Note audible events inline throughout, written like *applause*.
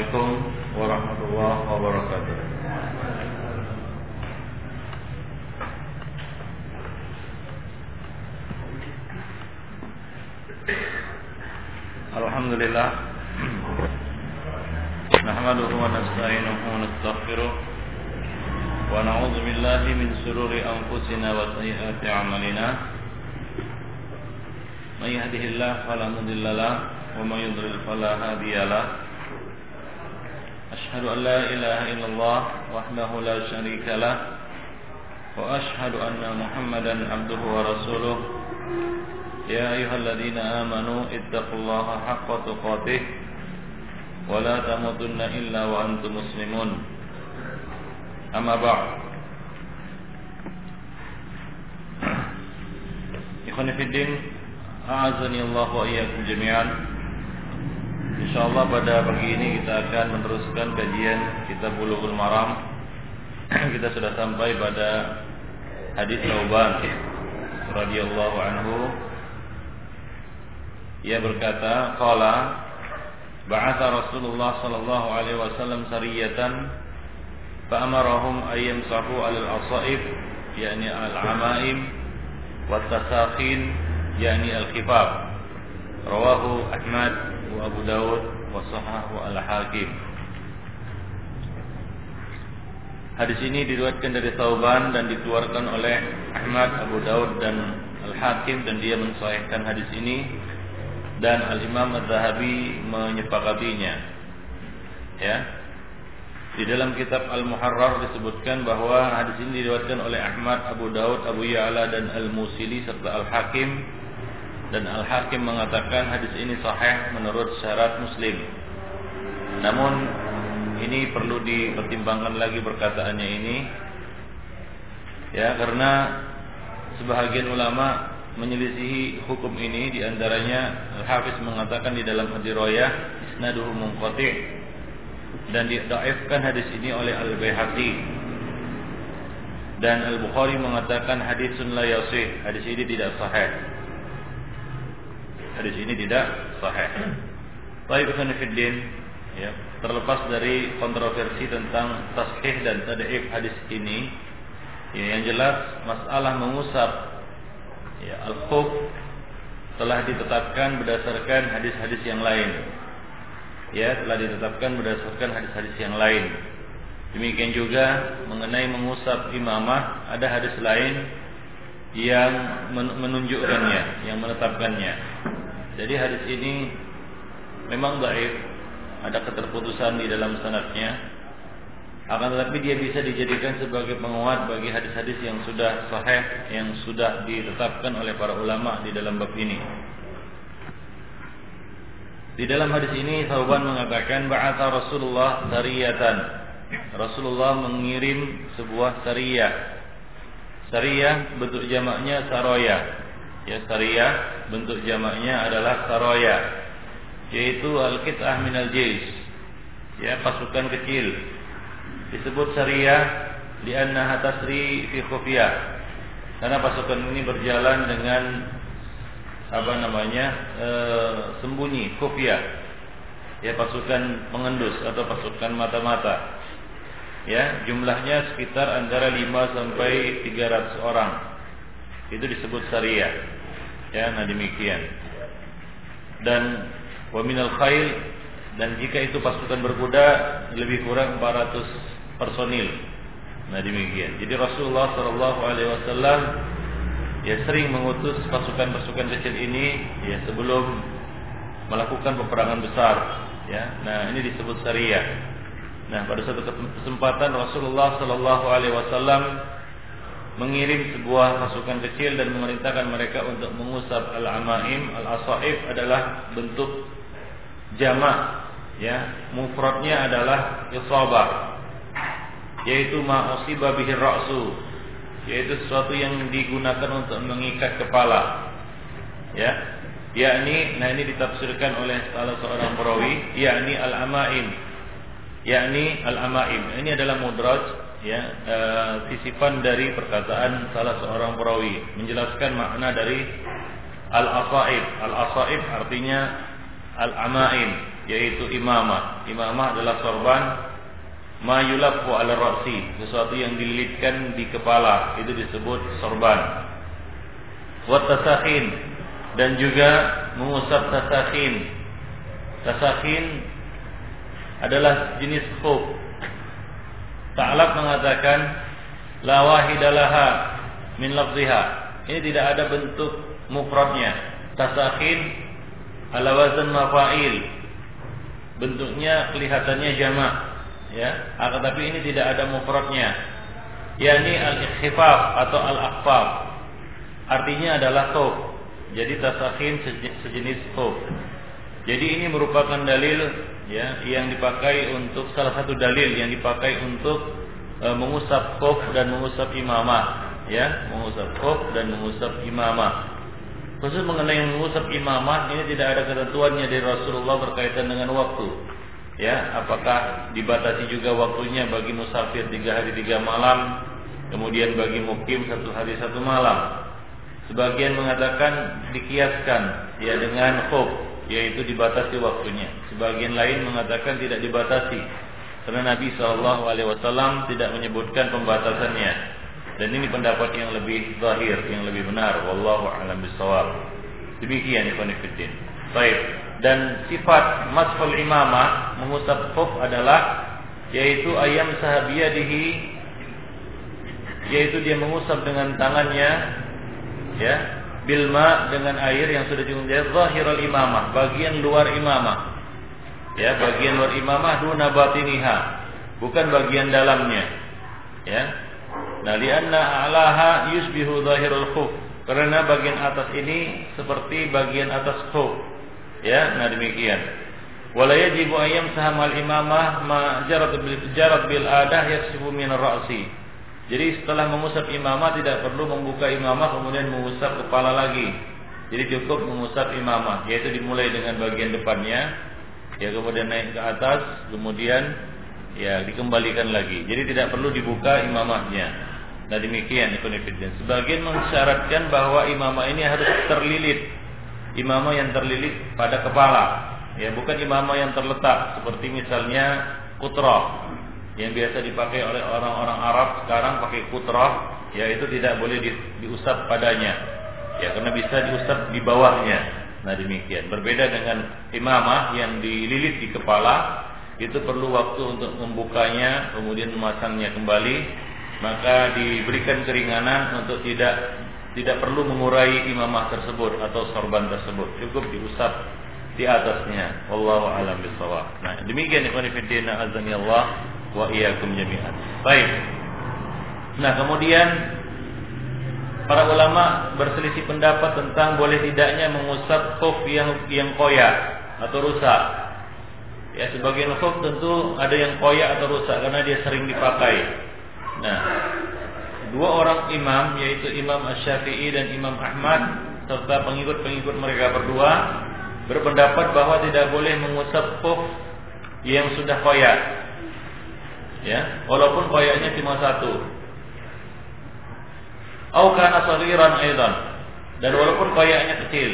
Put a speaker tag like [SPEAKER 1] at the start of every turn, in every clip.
[SPEAKER 1] Assalamualaikum warahmatullahi wabarakatuh. Alhamdulillah. Nahmaduhu wa nasta'inuhu wa nastaghfiruh. Wa na'udzu billahi min shururi anfusina wa a'malina. May yahdihillahu fala wa may yudlil fala أشهد أن لا إله إلا الله وحده لا شريك له وأشهد أن محمدا عبده ورسوله. يا أيها الذين آمنوا اتقوا الله حق تقاته ولا تموتن إلا وأنتم مسلمون. أما بعد. إخواني في الدين أعزني الله وإياكم جميعا. InsyaAllah pada pagi ini kita akan meneruskan kajian kitab Bulughul Maram. *clears throat* Kita sudah sampai pada hadis Tauban radhiyallahu anhu. Ia berkata, qala ba'atha Rasulullah sallallahu alaihi wasallam sariyatan fa'amarahum ayyam sahu al-asaib yakni al-amaim wa tasakhin yakni al-khifaf. Rawahu Ahmad Dawud wa Sahahu Al-Hakim. Hadis ini diriwayatkan dari Tauban dan dikeluarkan oleh Ahmad, Abu Daud dan Al-Hakim dan dia mensahihkan hadis ini dan Al-Imam Az-Zahabi menyepakatinya. Ya. Di dalam kitab Al-Muharrar disebutkan bahwa hadis ini diriwayatkan oleh Ahmad, Abu Daud, Abu Ya'la dan Al-Musili serta Al-Hakim dan Al-Hakim mengatakan hadis ini sahih menurut syarat Muslim. Namun ini perlu dipertimbangkan lagi perkataannya ini. Ya karena sebahagian ulama menyelisihi hukum ini. Di antaranya Al-Hafiz mengatakan di dalam Hadiroyah isnaduhu munqati. Dan didhaifkan hadis ini oleh Al-Baihaqi. Dan Al-Bukhari mengatakan hadisun la yasih. Hadis ini tidak sahih hadis ini tidak sahih. Baik fiddin ya, terlepas dari kontroversi tentang tasbih dan tad'if hadis ini, ya, yang jelas masalah mengusap ya, al-khuf telah ditetapkan berdasarkan hadis-hadis yang lain. Ya, telah ditetapkan berdasarkan hadis-hadis yang lain. Demikian juga mengenai mengusap imamah ada hadis lain yang menunjukkannya, yang menetapkannya. Jadi hadis ini memang baik, ada keterputusan di dalam sanadnya. Akan tetapi dia bisa dijadikan sebagai penguat bagi hadis-hadis yang sudah sahih, yang sudah ditetapkan oleh para ulama di dalam bab ini. Di dalam hadis ini Sauban mengatakan ba'atha Rasulullah sariyatan. Rasulullah mengirim sebuah sariyah. Sariyah bentuk jamaknya saroya Ya sariyah bentuk jamaknya adalah saroya yaitu al-qit'ah minal jais. Ya pasukan kecil. Disebut sariyah li'annaha tasri fi khufiyah. Karena pasukan ini berjalan dengan apa namanya? E, sembunyi, khufiyah. Ya pasukan mengendus atau pasukan mata-mata. Ya, jumlahnya sekitar antara 5 sampai 300 orang itu disebut syariah. Ya, nah demikian. Dan wa minal khail dan jika itu pasukan berkuda lebih kurang 400 personil. Nah demikian. Jadi Rasulullah Shallallahu Alaihi Wasallam ya sering mengutus pasukan-pasukan kecil ini ya sebelum melakukan peperangan besar. Ya, nah ini disebut syariah. Nah pada satu kesempatan Rasulullah Shallallahu Alaihi Wasallam mengirim sebuah pasukan kecil dan memerintahkan mereka untuk mengusap al-amaim. Al-asaif adalah bentuk jamak ya. Mufradnya adalah isabah yaitu ma usiba bihi ra'su yaitu sesuatu yang digunakan untuk mengikat kepala ya. Yakni nah ini ditafsirkan oleh salah seorang perawi yakni al-amaim yakni al-amaim. Ini adalah mudraj ya e, sisipan dari perkataan salah seorang perawi menjelaskan makna dari al-asaib. Al-asaib artinya al-amain, yaitu imamah. Imamah adalah sorban ma yulafu ala ra'si, sesuatu yang dililitkan di kepala, itu disebut sorban. Wa tasakhin dan juga mengusap tasakhin. Tasakhin adalah jenis khuf. Ta'alab mengatakan la wahidalaha min lafziha. Ini tidak ada bentuk mufradnya. Tasakhin ala wazan mafa'il. Bentuknya kelihatannya jamak, ya. Akan tapi ini tidak ada mufradnya. yakni al-ikhfaf atau al-akhfaf. Artinya adalah thawb. Jadi tasakhin sejenis thawb. Jadi ini merupakan dalil ya yang dipakai untuk salah satu dalil yang dipakai untuk e, mengusap khuf dan mengusap imamah ya mengusap khuf dan mengusap imamah Khusus mengenai mengusap imamah ini tidak ada ketentuannya dari Rasulullah berkaitan dengan waktu. Ya, apakah dibatasi juga waktunya bagi musafir tiga hari tiga malam, kemudian bagi mukim satu hari satu malam. Sebagian mengatakan dikiaskan ya dengan khuf, yaitu dibatasi waktunya. Sebagian lain mengatakan tidak dibatasi, karena Nabi Shallallahu Alaihi Wasallam tidak menyebutkan pembatasannya. Dan ini pendapat yang lebih zahir, yang lebih benar. Wallahu a'lam bishawab. Demikian ikhwan fillah. Baik. Dan sifat masfal imamah mengusap khuf adalah yaitu ayam sahabiyadihi yaitu dia mengusap dengan tangannya ya bilma dengan air yang sudah diungkap zahirul imamah bagian luar imamah ya bagian luar imamah duna batiniha bukan bagian dalamnya ya Nah, lianna a'laha yusbihu zahirul khuf. Karena bagian atas ini seperti bagian atas khuf. Ya, nah demikian. Wala yajibu ayyam sahamal imamah ma jarat bil jarat bil adah yaksibu min ra'si. Jadi setelah mengusap imamah tidak perlu membuka imamah kemudian mengusap kepala lagi. Jadi cukup mengusap imamah, yaitu dimulai dengan bagian depannya, ya kemudian naik ke atas, kemudian ya dikembalikan lagi. Jadi tidak perlu dibuka imamahnya. Nah demikian Ibn Sebagian mensyaratkan bahwa imamah ini harus terlilit. Imamah yang terlilit pada kepala. Ya, bukan imamah yang terletak seperti misalnya kutroh yang biasa dipakai oleh orang-orang Arab sekarang pakai kutroh, ya itu tidak boleh di, diusap padanya. Ya, karena bisa diusap di bawahnya. Nah demikian. Berbeda dengan imamah yang dililit di kepala, itu perlu waktu untuk membukanya, kemudian memasangnya kembali, maka diberikan keringanan untuk tidak tidak perlu mengurai imamah tersebut atau sorban tersebut cukup diusap di atasnya wallahu alam bisawab nah demikian ikhwan fillah azani Allah wa iyyakum jami'an. Baik. Nah kemudian para ulama berselisih pendapat tentang boleh tidaknya mengusap khuf yang yang koyak atau rusak. Ya sebagian khuf tentu ada yang koyak atau rusak karena dia sering dipakai. Nah, dua orang imam yaitu Imam Asy-Syafi'i dan Imam Ahmad serta pengikut-pengikut mereka berdua berpendapat bahwa tidak boleh mengusap khuf yang sudah koyak. Ya, walaupun koyaknya cuma satu. Au kana sagiran aidan. Dan walaupun koyaknya kecil.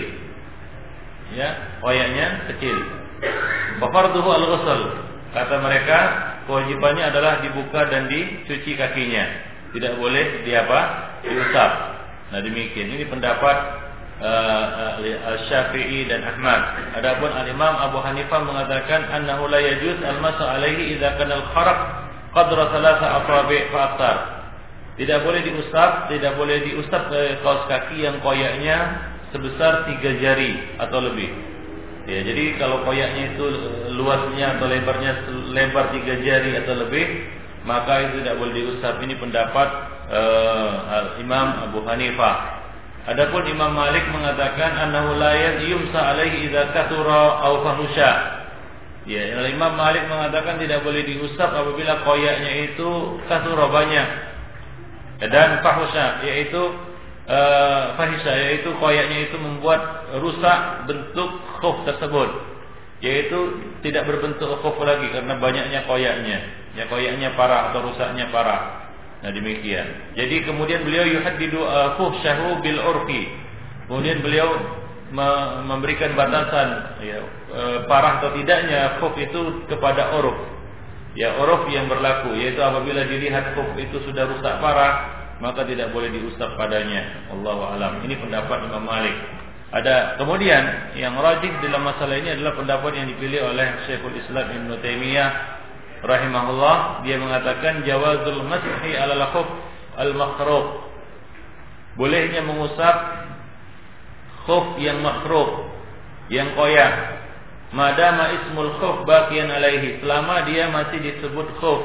[SPEAKER 1] Ya, koyaknya kecil. Fafarduhu al-ghusl. Kata mereka, kewajibannya adalah dibuka dan dicuci kakinya. Tidak boleh di apa? Diusap. Nah demikian. Ini pendapat uh, uh, Syafi'i dan Ahmad. Adapun Al-Imam Abu Hanifah mengatakan annahu la yajuz al-masu alaihi idza kana al-kharaq qadra thalatha asabi' fa aktar. Tidak boleh diusap, tidak boleh diusap ke kaos kaki yang koyaknya sebesar tiga jari atau lebih. Ya, jadi kalau koyaknya itu luasnya atau lebarnya lebar tiga jari atau lebih, maka itu tidak boleh diusap. Ini pendapat uh, Imam Abu Hanifah. Adapun Imam Malik mengatakan annahu la yumsa alaihi idza kathura aw fahusha. Ya, Imam Malik mengatakan tidak boleh diusap apabila koyaknya itu kathura banyak. Dan fahusha yaitu uh, fahisha yaitu koyaknya itu membuat rusak bentuk khuf tersebut. Yaitu tidak berbentuk khuf lagi karena banyaknya koyaknya. Ya koyaknya parah atau rusaknya parah. Nah demikian. Jadi kemudian beliau yuhaddidu uh, fuhsyahu bil urfi. Kemudian beliau memberikan batasan ya, e, parah atau tidaknya khuf itu kepada uruf. Ya, uruf yang berlaku yaitu apabila dilihat khuf itu sudah rusak parah, maka tidak boleh diusap padanya. Allahu alam. Ini pendapat Imam Malik. Ada kemudian yang rajih dalam masalah ini adalah pendapat yang dipilih oleh Syekhul Islam Ibn Taimiyah rahimahullah. Dia mengatakan jawazul mashi ala khuf al-makhruf. Bolehnya mengusap khuf yang makhruf, yang koyak. Madama ismul khuf baqiyan alaihi, selama dia masih disebut khuf.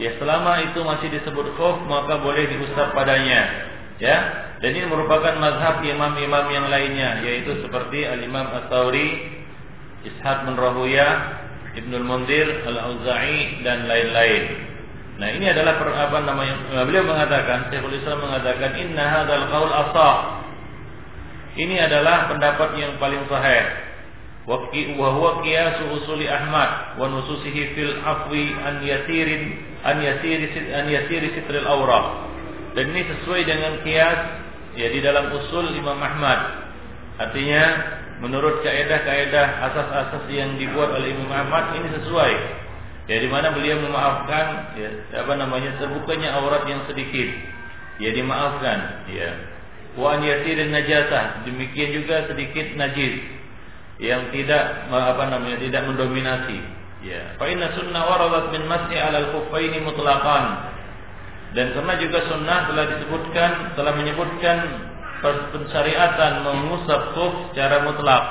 [SPEAKER 1] Ya, selama itu masih disebut khuf, maka boleh diusap padanya. Ya, dan ini merupakan mazhab imam-imam yang lainnya, yaitu seperti Al-Imam At-Tauri, Ishaq bin Rahuya, Ibnul Mundir, Al-Auza'i dan lain-lain. Nah, ini adalah apa namanya? Beliau mengatakan, Syekhul Islam mengatakan, "Inna hadzal qaul asah." Ini adalah pendapat yang paling sahih. Wa huwa qiyasu usuli Ahmad wa nususihi fil afwi an yasirin an yasiri an yasiri sitril awra. Dan ini sesuai dengan kias ya di dalam usul Imam Ahmad. Artinya menurut kaidah-kaidah asas-asas yang dibuat oleh Imam Ahmad ini sesuai. Ya di mana beliau memaafkan ya apa namanya terbukanya aurat yang sedikit. Ya dimaafkan ya wa an yasirin najasah demikian juga sedikit najis. Yang tidak apa namanya tidak mendominasi. Ya. Fa inna sunnah waradat min mas'i 'ala al-khuffaini mutlaqan. Dan karena juga sunnah telah disebutkan telah menyebutkan pensyariatan mengusap khuf secara mutlak.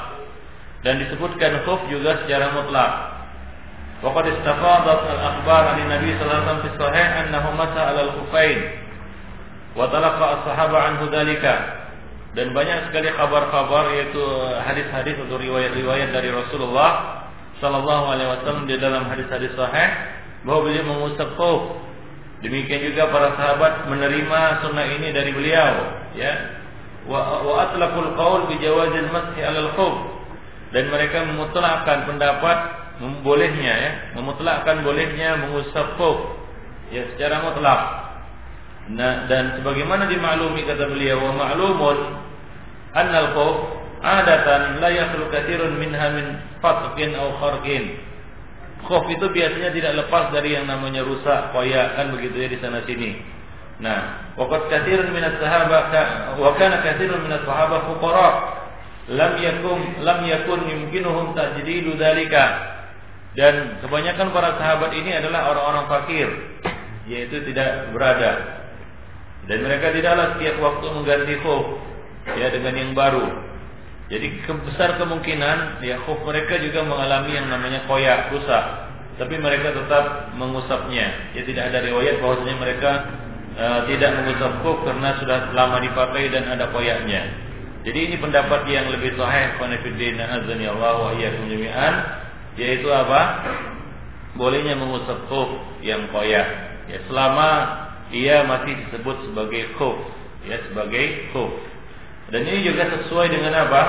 [SPEAKER 1] Dan disebutkan khuf juga secara mutlak. Waqad istafadat al-akhbar an Nabi sallallahu alaihi wasallam fi sahih annahu masa 'ala al-khuffain wa talaqa as-sahaba anhu dalika dan banyak sekali kabar-kabar yaitu hadis-hadis atau riwayat-riwayat dari Rasulullah sallallahu alaihi wasallam di dalam hadis-hadis sahih bahwa beliau mengusap khuf. Demikian juga para sahabat menerima sunnah ini dari beliau, ya. Wa, wa atlaqul qaul bi jawazil mashi 'alal khuf. Dan mereka memutlakkan pendapat membolehnya ya, memutlakkan bolehnya mengusap khuf ya secara mutlak. Nah, dan sebagaimana dimaklumi kata beliau wa ma'lumun annal khawf adatan la yakhlu katsirun minha min fatqin aw kharqin. Khauf itu biasanya tidak lepas dari yang namanya rusak, koyak kan begitu ya di sana sini. Nah, waqad katsirun min as-sahaba wa kana katsirun min as-sahaba fuqara lam yakun lam yakun yumkinuhum tajdidu dalika. Dan kebanyakan para sahabat ini adalah orang-orang fakir, yaitu tidak berada dan mereka tidaklah setiap waktu mengganti khuf ya dengan yang baru. Jadi besar kemungkinan ya khuf mereka juga mengalami yang namanya koyak rusak. Tapi mereka tetap mengusapnya. Ya tidak ada riwayat bahwasanya mereka uh, tidak mengusap khuf karena sudah lama dipakai dan ada koyaknya. Jadi ini pendapat yang lebih sahih qanafidin azani Allah wa iyyakum jami'an yaitu apa? Bolehnya mengusap khuf yang koyak. Ya selama ia masih disebut sebagai khuf. Ya sebagai khuf. Dan ini juga sesuai dengan apa?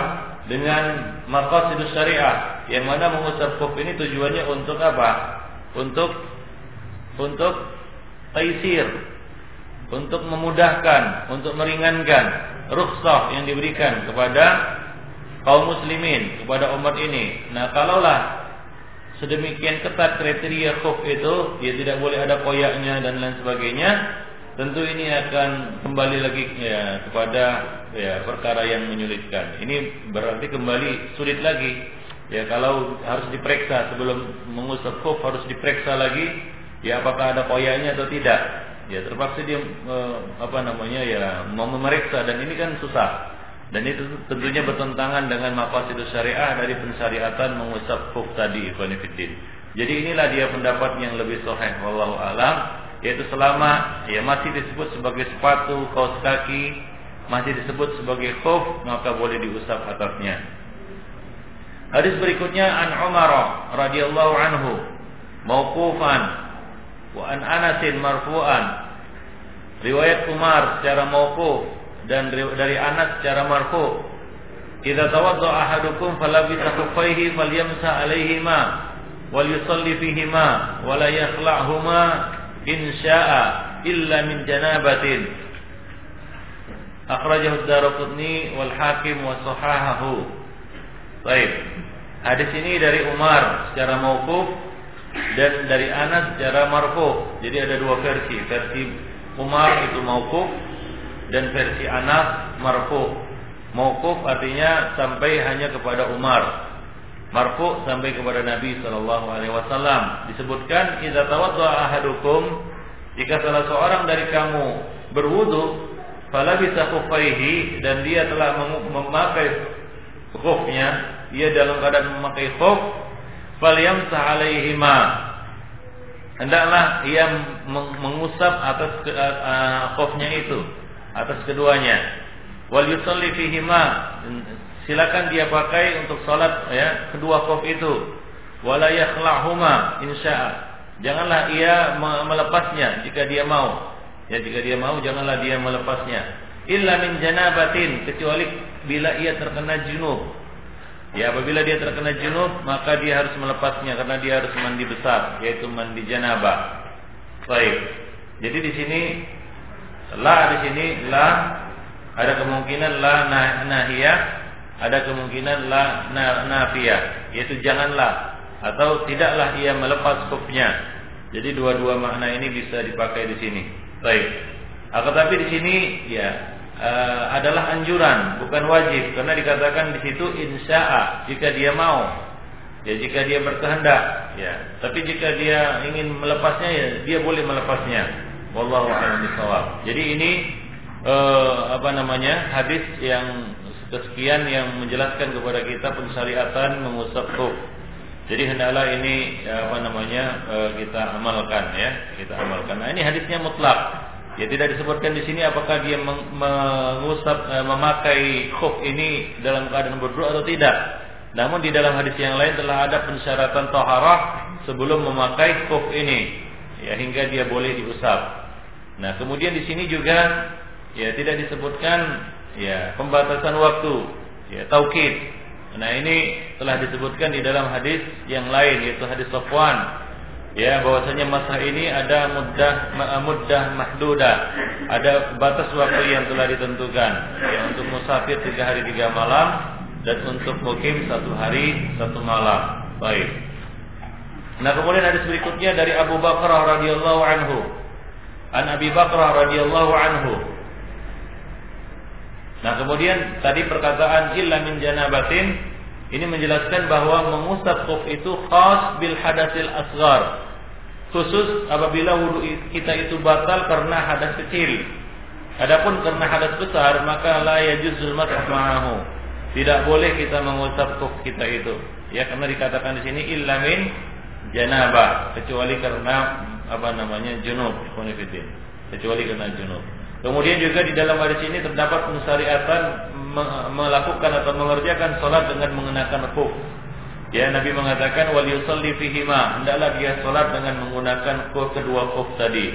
[SPEAKER 1] Dengan maqasidus syariah yang mana mengusap khuf ini tujuannya untuk apa? Untuk untuk taisir. Untuk memudahkan untuk meringankan rukhsah yang diberikan kepada kaum muslimin kepada umat ini. Nah kalaulah sedemikian ketat kriteria khuf itu, ya tidak boleh ada koyaknya dan lain sebagainya, tentu ini akan kembali lagi ya kepada ya perkara yang menyulitkan. Ini berarti kembali sulit lagi. Ya kalau harus diperiksa sebelum mengusap khuf harus diperiksa lagi ya apakah ada koyaknya atau tidak. Ya terpaksa dia eh, apa namanya ya mau memeriksa dan ini kan susah. Dan itu tentunya bertentangan dengan maqasid syariah dari pensyariatan mengusap khuf tadi ikhwanifiddin. Jadi inilah dia pendapat yang lebih sahih wallahu alam yaitu selama ya masih disebut sebagai sepatu kaos kaki masih disebut sebagai khuf maka boleh diusap atasnya. Hadis berikutnya an Umar radhiyallahu anhu mauqufan wa an Anasin marfu'an. Riwayat Umar secara mauquf dan dari Anas secara marfu Idza tawadda ahadukum falabisa khuffaihi falyamsa alaihima wal yusalli fihima wa la yakhla'huma in syaa illa min janabatin Akhrajahu Ad-Darqutni wal Hakim wa sahahahu. Baik. Hadis ini dari Umar secara mauquf dan dari Anas secara marfu. Jadi ada dua versi. Versi Umar itu mauquf dan versi Anas marfu. Mauquf artinya sampai hanya kepada Umar. Marfu sampai kepada Nabi sallallahu alaihi wasallam. Disebutkan idza tawaddaa ahadukum jika salah seorang dari kamu berwudu Fala bisa kufaihi dan dia telah memakai khufnya, dia dalam keadaan memakai khuf, falyamsah alaihima. Hendaklah ia mengusap atas uh, khufnya itu, atas keduanya. Wal yusalli fihima. Silakan dia pakai untuk salat ya, kedua khuf itu. Wala yakhla'huma insya'a. Janganlah ia melepasnya jika dia mau. Ya jika dia mau janganlah dia melepasnya. Illa min janabatin kecuali bila ia terkena junub. Ya apabila dia terkena junub maka dia harus melepasnya karena dia harus mandi besar yaitu mandi janabah. Baik. Jadi di sini la di sini la ada kemungkinan la nah, nahiyah, ada kemungkinan la na, nafiyah, yaitu janganlah atau tidaklah ia melepas kufnya. Jadi dua-dua makna ini bisa dipakai di sini. Baik. Akan tapi di sini ya uh, adalah anjuran, bukan wajib karena dikatakan di situ insya'a jika dia mau. Ya jika dia berkehendak, ya. Tapi jika dia ingin melepasnya ya dia boleh melepasnya. Wallahu a'lam. Jadi ini uh, apa namanya? hadis yang kesekian yang menjelaskan kepada kita pensyariatan mengusap kuf. Jadi hendaklah ini apa namanya e, kita amalkan ya, kita amalkan. Nah ini hadisnya mutlak. Ya tidak disebutkan di sini apakah dia mengusap e, memakai khuf ini dalam keadaan berdoa atau tidak. Namun di dalam hadis yang lain telah ada pensyaratan taharah sebelum memakai khuf ini ya hingga dia boleh diusap. Nah, kemudian di sini juga ya tidak disebutkan ya pembatasan waktu, ya taukid. Nah ini telah disebutkan di dalam hadis yang lain yaitu hadis Safwan ya bahwasanya masa ini ada muddah muddah mahduda. Ada batas waktu yang telah ditentukan ya untuk musafir tiga hari tiga malam dan untuk mukim satu hari satu malam. Baik. Nah kemudian hadis berikutnya dari Abu Bakar radhiyallahu anhu an Abi Bakar radhiyallahu anhu Nah kemudian tadi perkataan illa min janabatin ini menjelaskan bahwa mengusap khuf itu khas bil hadasil asgar. Khusus apabila wudhu kita itu batal karena hadas kecil. Adapun karena hadas besar maka la yajuzul masah ma'ahu. Tidak boleh kita mengusap khuf kita itu. Ya karena dikatakan di sini illa min janabah kecuali karena apa namanya junub, kecuali karena junub. Kemudian juga di dalam hadis ini terdapat pensyariatan melakukan atau mengerjakan sholat dengan mengenakan khuf. Ya Nabi mengatakan wal yusalli fihima, hendaklah dia sholat dengan menggunakan khuf kedua khuf tadi.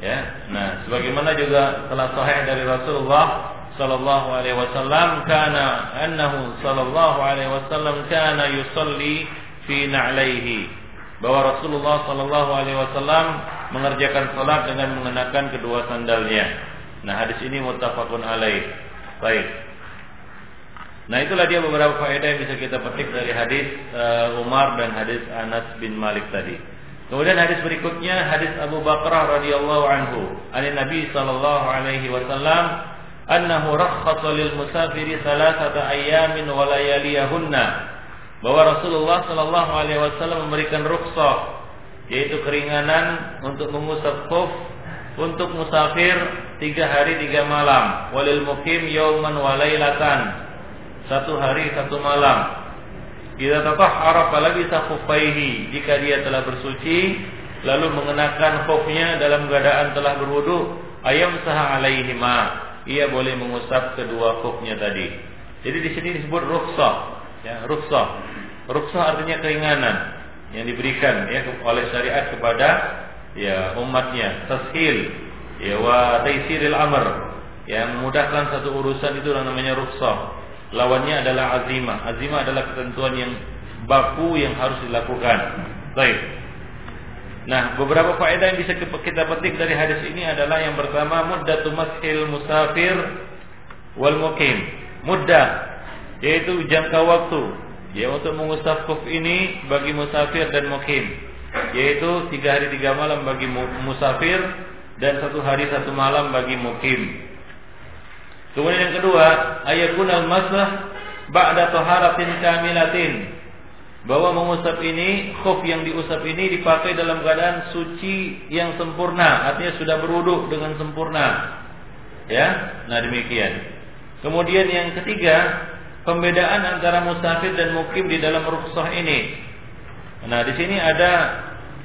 [SPEAKER 1] Ya. Nah, sebagaimana juga telah sahih dari Rasulullah sallallahu alaihi wasallam kana annahu sallallahu alaihi wasallam kana yusalli fi na'laihi bahwa Rasulullah sallallahu alaihi wasallam mengerjakan salat dengan mengenakan kedua sandalnya. Nah, hadis ini muttafaqun alaih. Baik. Nah, itulah dia beberapa faedah yang bisa kita petik dari hadis uh, Umar dan hadis Anas bin Malik tadi. Kemudian hadis berikutnya hadis Abu Bakrah radhiyallahu anhu, ani Nabi sallallahu alaihi wasallam annahu rakhasa lil musafiri thalathata ayyamin wa. Bahwa Rasulullah sallallahu alaihi wasallam memberikan rukhsah yaitu keringanan untuk mengusap khuf untuk musafir tiga hari tiga malam. Walil mukim yauman walailatan satu hari satu malam. Idza tatahhara falabisa khuffaihi. Jika dia telah bersuci lalu mengenakan khufnya dalam keadaan telah berwudu ayam sah alaihima. Ia boleh mengusap kedua khufnya tadi. Jadi di sini disebut rukhsah ya rukhsah. Rukhsah artinya keringanan yang diberikan ya oleh syariat kepada ya umatnya. Tashil ya wa taisiril amr. Ya memudahkan satu urusan itu namanya rukhsah. Lawannya adalah azimah. Azimah adalah ketentuan yang baku yang harus dilakukan. Baik. Nah beberapa faedah yang bisa kita petik dari hadis ini adalah yang pertama muddatu mashil musafir wal mukim. Muddah yaitu jangka waktu ya untuk mengusap kuf ini bagi musafir dan mukim yaitu tiga hari tiga malam bagi musafir dan satu hari satu malam bagi mukim. Kemudian yang kedua, ayakun al-masah ba'da taharatin kamilatin. Bahwa mengusap ini, khuf yang diusap ini dipakai dalam keadaan suci yang sempurna, artinya sudah berwudu dengan sempurna. Ya, nah demikian. Kemudian yang ketiga, pembedaan antara musafir dan mukim di dalam rukhsah ini. Nah, di sini ada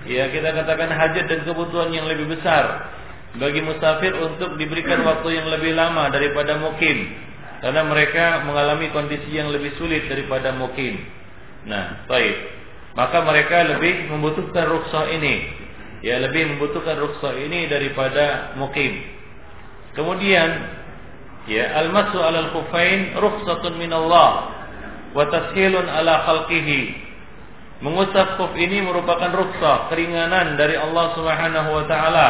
[SPEAKER 1] ya kita katakan hajat dan kebutuhan yang lebih besar bagi musafir untuk diberikan waktu yang lebih lama daripada mukim karena mereka mengalami kondisi yang lebih sulit daripada mukim. Nah, baik. Maka mereka lebih membutuhkan rukhsah ini. Ya, lebih membutuhkan rukhsah ini daripada mukim. Kemudian, ya, al-masu 'alal khufain rukhsatun min Allah wa tashilun ala khalqihi. Mengusap khuf ini merupakan rukhsah, keringanan dari Allah Subhanahu wa taala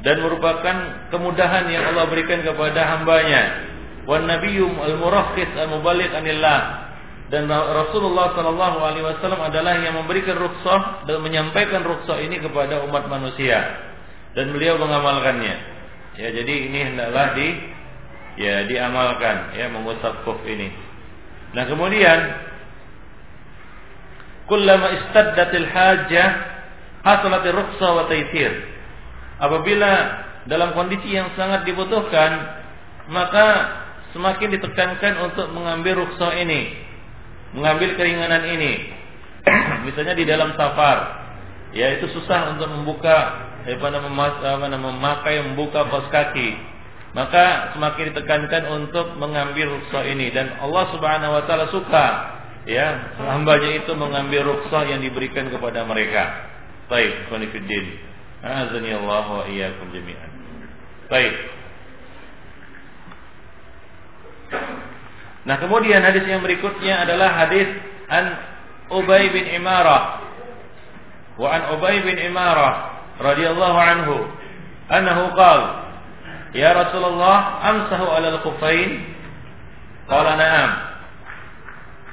[SPEAKER 1] dan merupakan kemudahan yang Allah berikan kepada hambanya. Wan nabiyyu al-murakhis al-muballigh anillah. Dan Rasulullah sallallahu alaihi wasallam adalah yang memberikan rukhsah dan menyampaikan rukhsah ini kepada umat manusia dan beliau mengamalkannya. Ya, jadi ini hendaklah di ya diamalkan ya mengusap kuf ini. Nah, kemudian kullama istaddatil hajah hasalatir rukhsah wa apabila dalam kondisi yang sangat dibutuhkan maka semakin ditekankan untuk mengambil rukhsah ini mengambil keringanan ini. *clears throat* Misalnya di dalam safar ya itu susah untuk membuka apa namanya memakai membuka kos kaki maka semakin ditekankan untuk mengambil rukhsah ini dan Allah Subhanahu wa taala suka ya hambanya itu mengambil rukhsah yang diberikan kepada mereka. Baik, khonifuddin. Azani Allah wa iyyakum jami'an. Baik. Nah, kemudian hadis yang berikutnya adalah hadis an Ubay bin Imarah. Wa an Ubay bin Imarah radhiyallahu anhu annahu qala Ya Rasulullah amsahu 'ala al-khuffain? Qala na'am.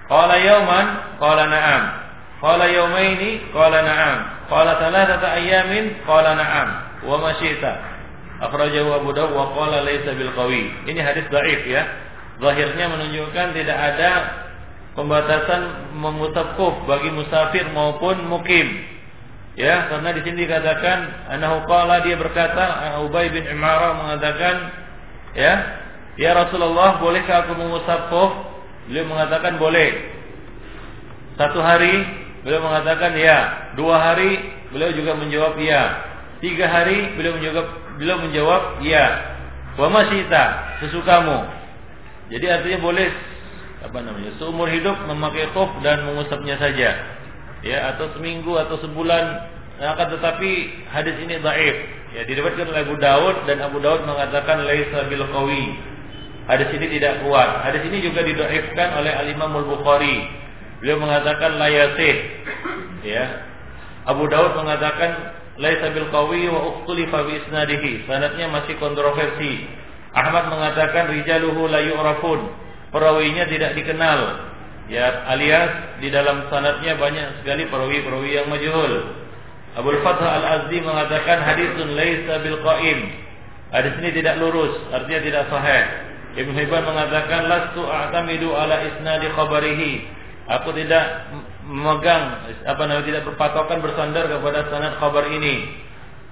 [SPEAKER 1] Qala yawman? Qala na'am. Qala yawmaini? Qala na'am. Qala thalathata ayamin qala na'am wa ma syi'ta. Akhrajahu Abu Dawud wa qala laysa bil qawi. Ini hadis dhaif ya. Zahirnya menunjukkan tidak ada pembatasan mengutap kuf bagi musafir maupun mukim. Ya, karena di sini dikatakan anahu qala dia berkata Ubay bin Imara mengatakan ya, ya Rasulullah bolehkah aku mengusap kuf? Beliau mengatakan boleh. Satu hari Beliau mengatakan ya. Dua hari beliau juga menjawab ya. Tiga hari beliau menjawab beliau menjawab ya. Wa masyita sesukamu. Jadi artinya boleh apa namanya seumur hidup memakai khuf dan mengusapnya saja. Ya atau seminggu atau sebulan akan tetapi hadis ini dhaif. Ya diriwayatkan oleh Abu Daud dan Abu Daud mengatakan laisa bil qawi. Hadis ini tidak kuat. Hadis ini juga didhaifkan oleh Al Imam Al Bukhari Beliau mengatakan layasih. Ya. Abu Daud mengatakan laisa bil qawi wa ukhtulifa bi isnadihi. Sanadnya masih kontroversi. Ahmad mengatakan rijaluhu la yu'rafun. Perawinya tidak dikenal. Ya, alias di dalam sanadnya banyak sekali perawi-perawi yang majhul. Abu Fathah Al-Azdi mengatakan hadisun laisa bil qaim. Hadis ini tidak lurus, artinya tidak sahih. Ibn Hibban mengatakan lastu a'tamidu ala isnadi khabarihi Aku tidak memegang apa namanya tidak berpatokan bersandar kepada sanad kabar ini.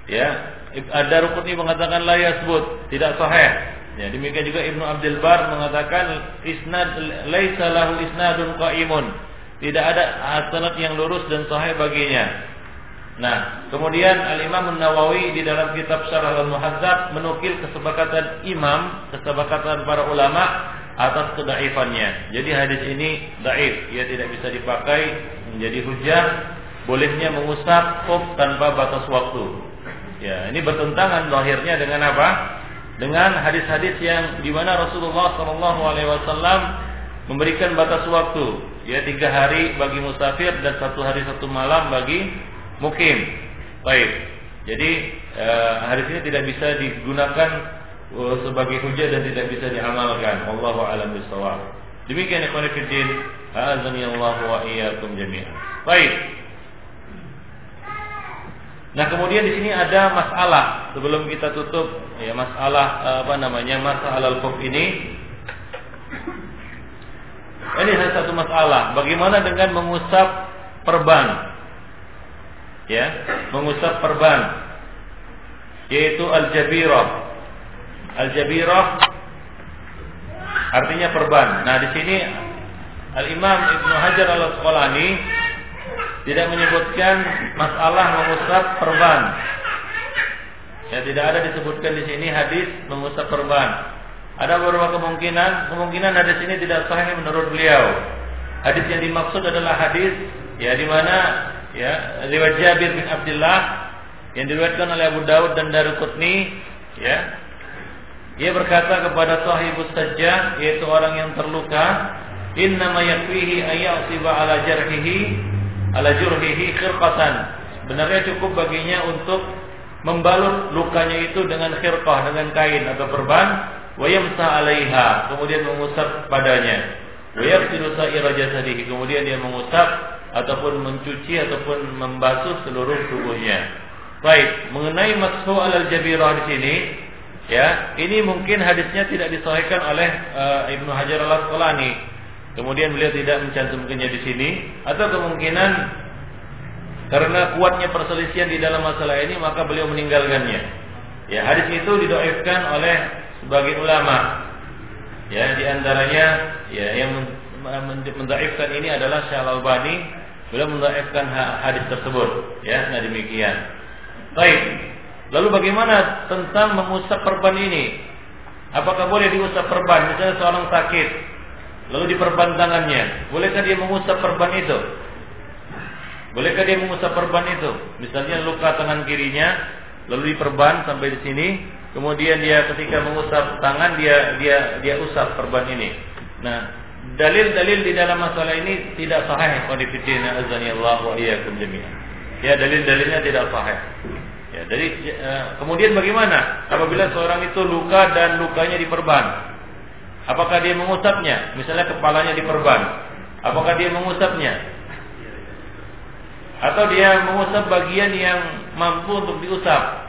[SPEAKER 1] Ya, ini mengatakan la yasbut, tidak sahih. Ya, demikian juga Ibnu Abdul Bar mengatakan isnad laisa lahu isnadun qaimun. Tidak ada sanad yang lurus dan sahih baginya. Nah, kemudian Al-Imam Nawawi di dalam kitab Syarah Al-Muhadzab menukil kesepakatan imam, kesepakatan para ulama atas kedaifannya. Jadi hadis ini daif, ia tidak bisa dipakai menjadi hujah bolehnya mengusap kuf tanpa batas waktu. Ya, ini bertentangan lahirnya dengan apa? Dengan hadis-hadis yang di mana Rasulullah Shallallahu Alaihi Wasallam memberikan batas waktu, ya tiga hari bagi musafir dan satu hari satu malam bagi mukim. Baik. Jadi eh, hadis ini tidak bisa digunakan uh, sebagai hujah dan tidak bisa diamalkan. Wallahu a'lam bishawab. Demikian ikhwan fillah, azani Allah wa iyyakum jami'an. Baik. Nah kemudian di sini ada masalah sebelum kita tutup ya masalah uh, apa namanya masalah al ini. Ini salah satu masalah. Bagaimana dengan mengusap perban? Ya, mengusap perban yaitu al-jabirah. Al-jabirah artinya perban. Nah, di sini Al-Imam Ibnu Hajar Al-Asqalani tidak menyebutkan masalah mengusap perban. Ya, tidak ada disebutkan di sini hadis mengusap perban. Ada beberapa kemungkinan, kemungkinan hadis ini tidak sahih menurut beliau. Hadis yang dimaksud adalah hadis ya di mana ya riwayat Jabir bin Abdullah yang diriwayatkan oleh Abu Daud dan Daruqutni ya dia berkata kepada sahibus sajjah yaitu orang yang terluka inna ma yakfihi ala jarhihi ala jurhihi khirqatan. Sebenarnya cukup baginya untuk membalut lukanya itu dengan khirqah dengan kain atau perban. Wa yamsa 'alaiha kemudian mengusap padanya. Wa sa'ira jasadihi kemudian dia mengusap ataupun mencuci ataupun membasuh seluruh tubuhnya. Baik, mengenai mashu alal jabirah di sini, ya, ini mungkin hadisnya tidak disahihkan oleh uh, Ibnu Hajar al Asqalani. Kemudian beliau tidak mencantumkannya di sini, atau kemungkinan karena kuatnya perselisihan di dalam masalah ini maka beliau meninggalkannya. Ya, hadis itu didoaifkan oleh sebagian ulama. Ya, di antaranya ya yang mendaifkan ini adalah Syekh Al-Albani, beliau mendaifkan hadis tersebut. Ya, nah demikian. Baik. Lalu bagaimana tentang mengusap perban ini? Apakah boleh diusap perban? Misalnya seorang sakit, lalu diperban tangannya, bolehkah dia mengusap perban itu? Bolehkah dia mengusap perban itu? Misalnya luka tangan kirinya, lalu diperban sampai di sini, kemudian dia ketika mengusap tangan dia dia dia usap perban ini. Nah, dalil-dalil di dalam masalah ini tidak sahih qadifidina azani Allah wa iyyakum jami'an. Ya, dalil-dalilnya tidak sahih. Ya, jadi ya, kemudian bagaimana apabila seorang itu luka dan lukanya diperban? Apakah dia mengusapnya? Misalnya kepalanya diperban. Apakah dia mengusapnya? Atau dia mengusap bagian yang mampu untuk diusap?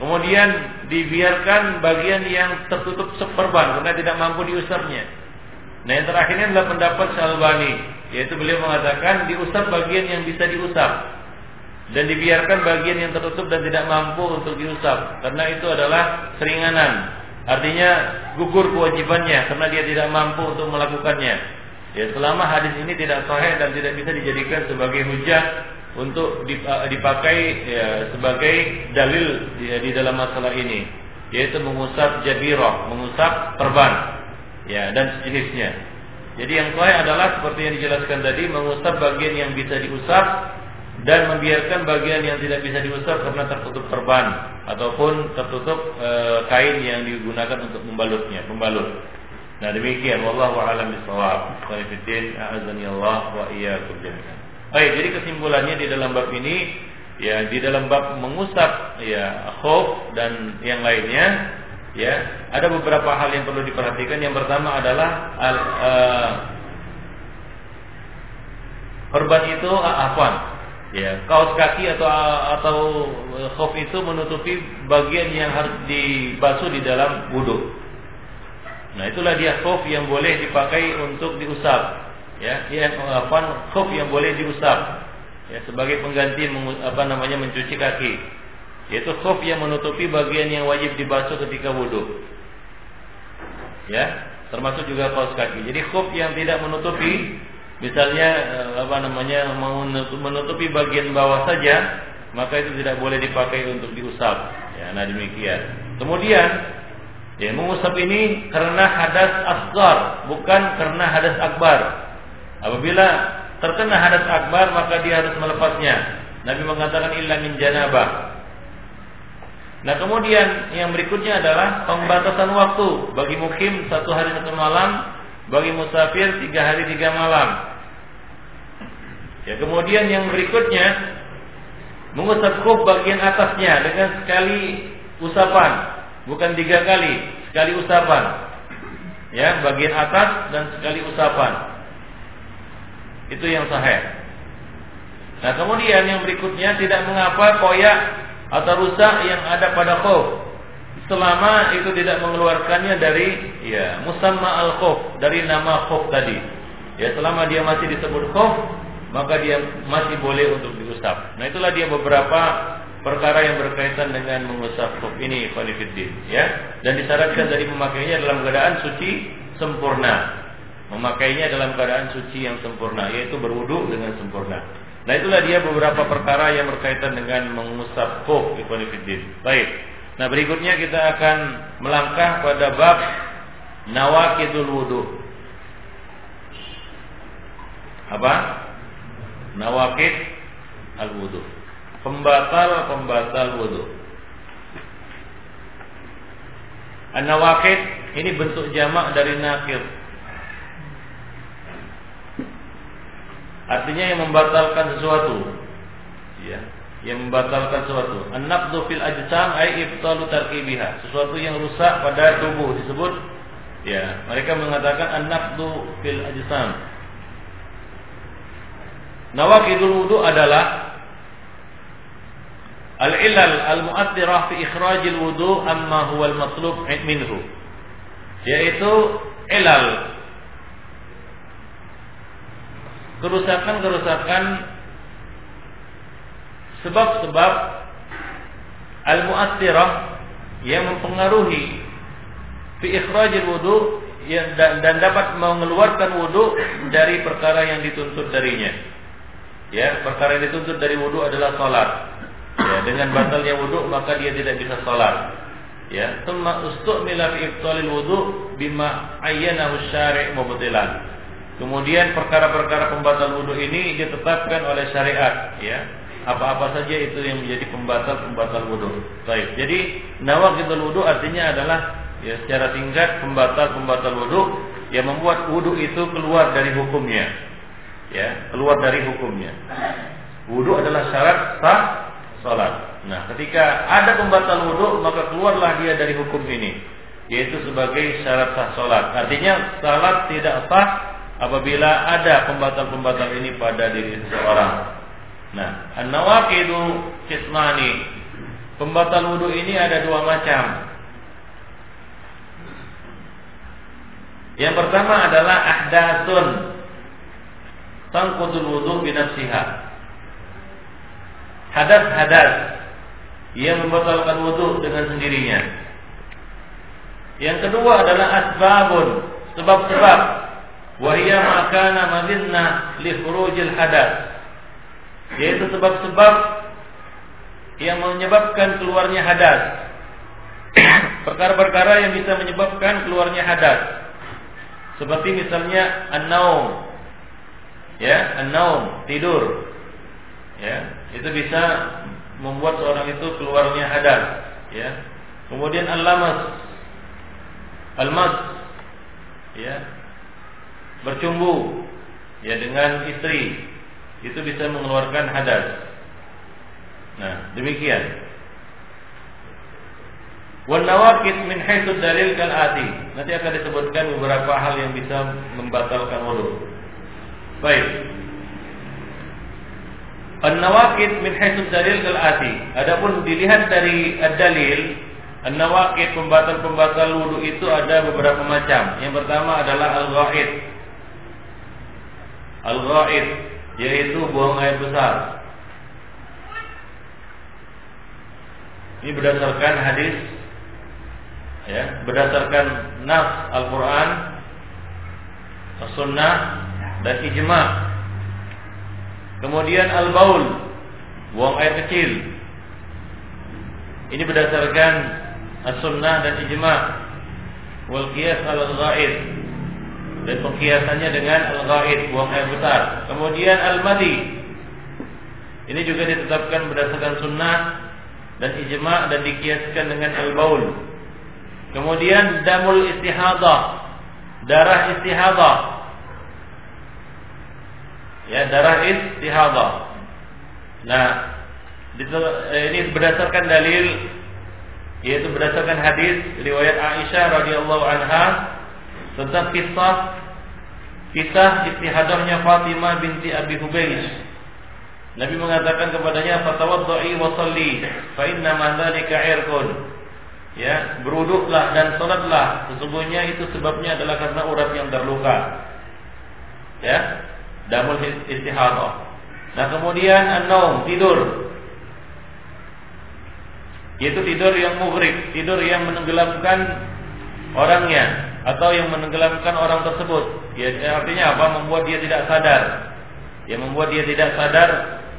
[SPEAKER 1] Kemudian dibiarkan bagian yang tertutup seperban karena tidak mampu diusapnya. Nah yang terakhirnya adalah pendapat Syalbani yaitu beliau mengatakan diusap bagian yang bisa diusap dan dibiarkan bagian yang tertutup dan tidak mampu untuk diusap karena itu adalah seringanan artinya gugur kewajibannya karena dia tidak mampu untuk melakukannya. Ya selama hadis ini tidak sahih dan tidak bisa dijadikan sebagai hujah untuk dipakai ya, sebagai dalil ya, di dalam masalah ini yaitu mengusap jabirah mengusap perban ya dan sejenisnya. Jadi yang sahih adalah seperti yang dijelaskan tadi mengusap bagian yang bisa diusap dan membiarkan bagian yang tidak bisa diusap karena tertutup perban ataupun tertutup e, kain yang digunakan untuk membalutnya, membalut. Nah demikian wallahu a'lam bishawab. Qanifiddin a'azani Allah wa iyyakum jami'an. Baik, jadi kesimpulannya di dalam bab ini ya di dalam bab mengusap ya khuf dan yang lainnya ya ada beberapa hal yang perlu diperhatikan. Yang pertama adalah al, uh, korban itu uh, afwan Ya, kaos kaki atau atau khuf itu menutupi bagian yang harus dibasuh di dalam wudhu. Nah, itulah dia khuf yang boleh dipakai untuk diusap. Ya, yang apa khuf yang boleh diusap. Ya, sebagai pengganti apa namanya mencuci kaki. Yaitu khuf yang menutupi bagian yang wajib dibasuh ketika wudhu. Ya, termasuk juga kaos kaki. Jadi khuf yang tidak menutupi misalnya eh, apa namanya menutupi bagian bawah saja maka itu tidak boleh dipakai untuk diusap. Ya nah demikian. Kemudian ya mengusap ini karena hadas asgar bukan karena hadas akbar. Apabila terkena hadas akbar maka dia harus melepasnya. Nabi mengatakan illa min janabah. Nah kemudian yang berikutnya adalah pembatasan waktu. Bagi mukim satu hari satu malam, bagi musafir tiga hari tiga malam. Ya, kemudian yang berikutnya mengusap kuf bagian atasnya dengan sekali usapan. bukan tiga kali, sekali usapan. Ya, bagian atas dan sekali usapan. Itu yang sahih. Nah, kemudian yang berikutnya tidak mengapa koyak atau rusak yang ada pada khuf selama itu tidak mengeluarkannya dari ya musamma al khuf dari nama khuf tadi. Ya, selama dia masih disebut khuf, maka dia masih boleh untuk diusap. Nah, itulah dia beberapa perkara yang berkaitan dengan mengusap khuf ini khalifiddin ya. Dan disyaratkan dari memakainya dalam keadaan suci sempurna. Memakainya dalam keadaan suci yang sempurna yaitu berwudu dengan sempurna. Nah itulah dia beberapa perkara yang berkaitan dengan mengusap khuf khalifiddin baik. Nah berikutnya kita akan melangkah pada bab nawakidul wudu. Apa nawakid al wudu pembatal-pembatal wudhu. An-nawaqid ini bentuk jamak dari nakir. Artinya yang membatalkan sesuatu. Ya, yang membatalkan sesuatu. An-naqdu fil ajsam ay ibtalu tarkibiha. Sesuatu yang rusak pada tubuh disebut ya, mereka mengatakan an-naqdu fil ajsam. Nawaqidul wudu adalah Al-ilal al-mu'attirah fi ikhrajil wudu amma huwa al-matlub minhu. Yaitu ilal kerusakan-kerusakan sebab-sebab al-mu'attirah yang mempengaruhi fi ikhrajil wudu dan, dan dapat mengeluarkan wudu dari perkara yang dituntut darinya. Ya, perkara yang dituntut dari wudu adalah salat. Ya, dengan batalnya wudhu maka dia tidak bisa sholat. Ya, thumma ustu'mila fi ibtalil wudhu bima ayyanahu syari' mubtilan. Kemudian perkara-perkara pembatal wudhu ini ditetapkan oleh syariat, ya. Apa-apa saja itu yang menjadi pembatal-pembatal wudhu. Baik. Jadi nawaqidul wudhu artinya adalah ya secara singkat pembatal-pembatal wudhu yang membuat wudhu itu keluar dari hukumnya. Ya, keluar dari hukumnya. Wudhu adalah syarat sah salat. Nah, ketika ada pembatal wudhu, maka keluarlah dia dari hukum ini, yaitu sebagai syarat sah salat. Artinya salat tidak sah apabila ada pembatal-pembatal ini pada diri seseorang. Nah, an-nawaqidu kismani. Pembatal wudhu ini ada dua macam. Yang pertama adalah ahdatsun tangkudul wudhu binafsiha hadas-hadas yang membatalkan wudhu dengan sendirinya. Yang kedua adalah asbabun, sebab-sebab. Wahia makana madinna li furujil hadas. Yaitu sebab-sebab yang menyebabkan keluarnya hadas. *coughs* Perkara-perkara yang bisa menyebabkan keluarnya hadas. Seperti misalnya an-naum. Ya, an-naum, tidur. Ya, itu bisa membuat seorang itu keluarnya hadas ya kemudian al-lamas. Al-mas ya bercumbu. Ya dengan istri. Itu bisa mengeluarkan hadas nah demikian. Wan nawakid min haitsu dalil kal. Nanti akan disebutkan beberapa hal yang bisa membatalkan wudu. Baik. An-nawaqid min haitsu dalil kal ati. Adapun dilihat dari dalil, an-nawaqid pembatal-pembatal wudu itu ada beberapa macam. Yang pertama adalah al-ghaid. Al-ghaid yaitu buang air besar. Ini berdasarkan hadis ya, berdasarkan nas Al-Qur'an, As-Sunnah dan ijma' Kemudian al-baul, buang air kecil. Ini berdasarkan as-sunnah dan ijma' wal qiyas al-ghaid dan pengkiasannya dengan al-ghaid, buang air besar. Kemudian al-madi. Ini juga ditetapkan berdasarkan sunnah dan ijma' dan dikiaskan dengan al-baul. Kemudian damul istihadah, darah istihadah ya darah istihadah. Nah, eh, ini berdasarkan dalil yaitu berdasarkan hadis riwayat Aisyah radhiyallahu anha tentang kisah kisah istihadahnya Fatimah binti Abi Hubaysh. Nabi mengatakan kepadanya fatawadda'i wa shalli fa inna ma dzalika. Ya, berwuduklah dan salatlah. Sesungguhnya itu sebabnya adalah karena urat yang terluka. Ya, damul istihadah. Nah, kemudian an-naum, tidur. Yaitu tidur yang mughrib, tidur yang menenggelamkan orangnya atau yang menenggelamkan orang tersebut. Ya, artinya apa? Membuat dia tidak sadar. Ya, membuat dia tidak sadar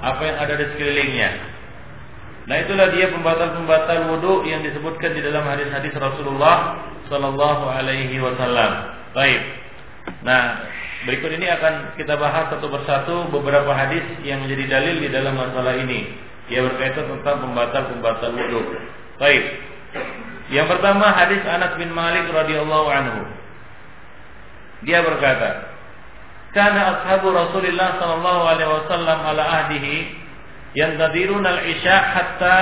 [SPEAKER 1] apa yang ada di sekelilingnya. Nah, itulah dia pembatal-pembatal wudhu yang disebutkan di dalam hadis-hadis Rasulullah Sallallahu Alaihi Wasallam. Baik. Nah, berikut ini akan kita bahas satu persatu beberapa hadis yang menjadi dalil di dalam masalah ini. Ia berkaitan tentang pembatal-pembatal wudhu. Baik. Yang pertama hadis Anas bin Malik radhiyallahu anhu. Dia berkata, "Kana ashabu Rasulullah sallallahu alaihi wasallam ala ahdihi yantadiruna al-isya hatta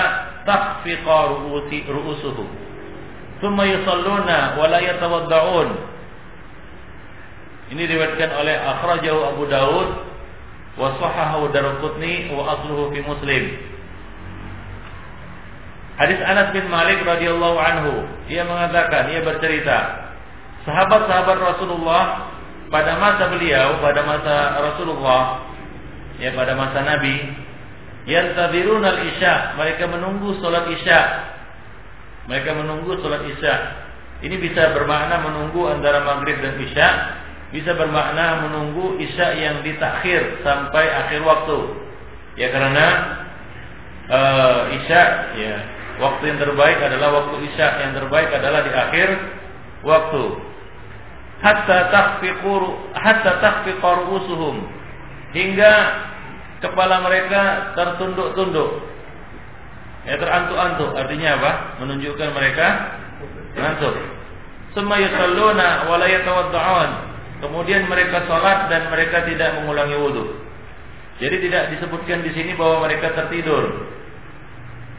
[SPEAKER 1] ru'usi ru'usuhum. Thumma yusalluna wa la yatawadda'un." Ini diriwayatkan oleh akhrajahu Abu Daud wa sahahahu Daruqutni wa asluhu fi Muslim. Hadis Anas bin Malik radhiyallahu anhu, ia mengatakan, ia bercerita, sahabat-sahabat Rasulullah pada masa beliau, pada masa Rasulullah, ya pada masa Nabi, yang tabirun al isya, mereka menunggu solat isya, mereka menunggu solat isya. Ini bisa bermakna menunggu antara maghrib dan isya, bisa bermakna menunggu isya yang ditakhir sampai akhir waktu. Ya karena uh, isya ya Waktu yang terbaik adalah waktu isya, yang terbaik adalah di akhir waktu. Hatta takhfiqur hatta takhfiqur usuhum hingga kepala mereka tertunduk-tunduk. Ya terantuk-antuk, artinya apa? Menunjukkan mereka ngantuk. Summa yusalluna wa la yatawadda'un. Kemudian mereka salat dan mereka tidak mengulangi wudhu. Jadi tidak disebutkan di sini bahwa mereka tertidur.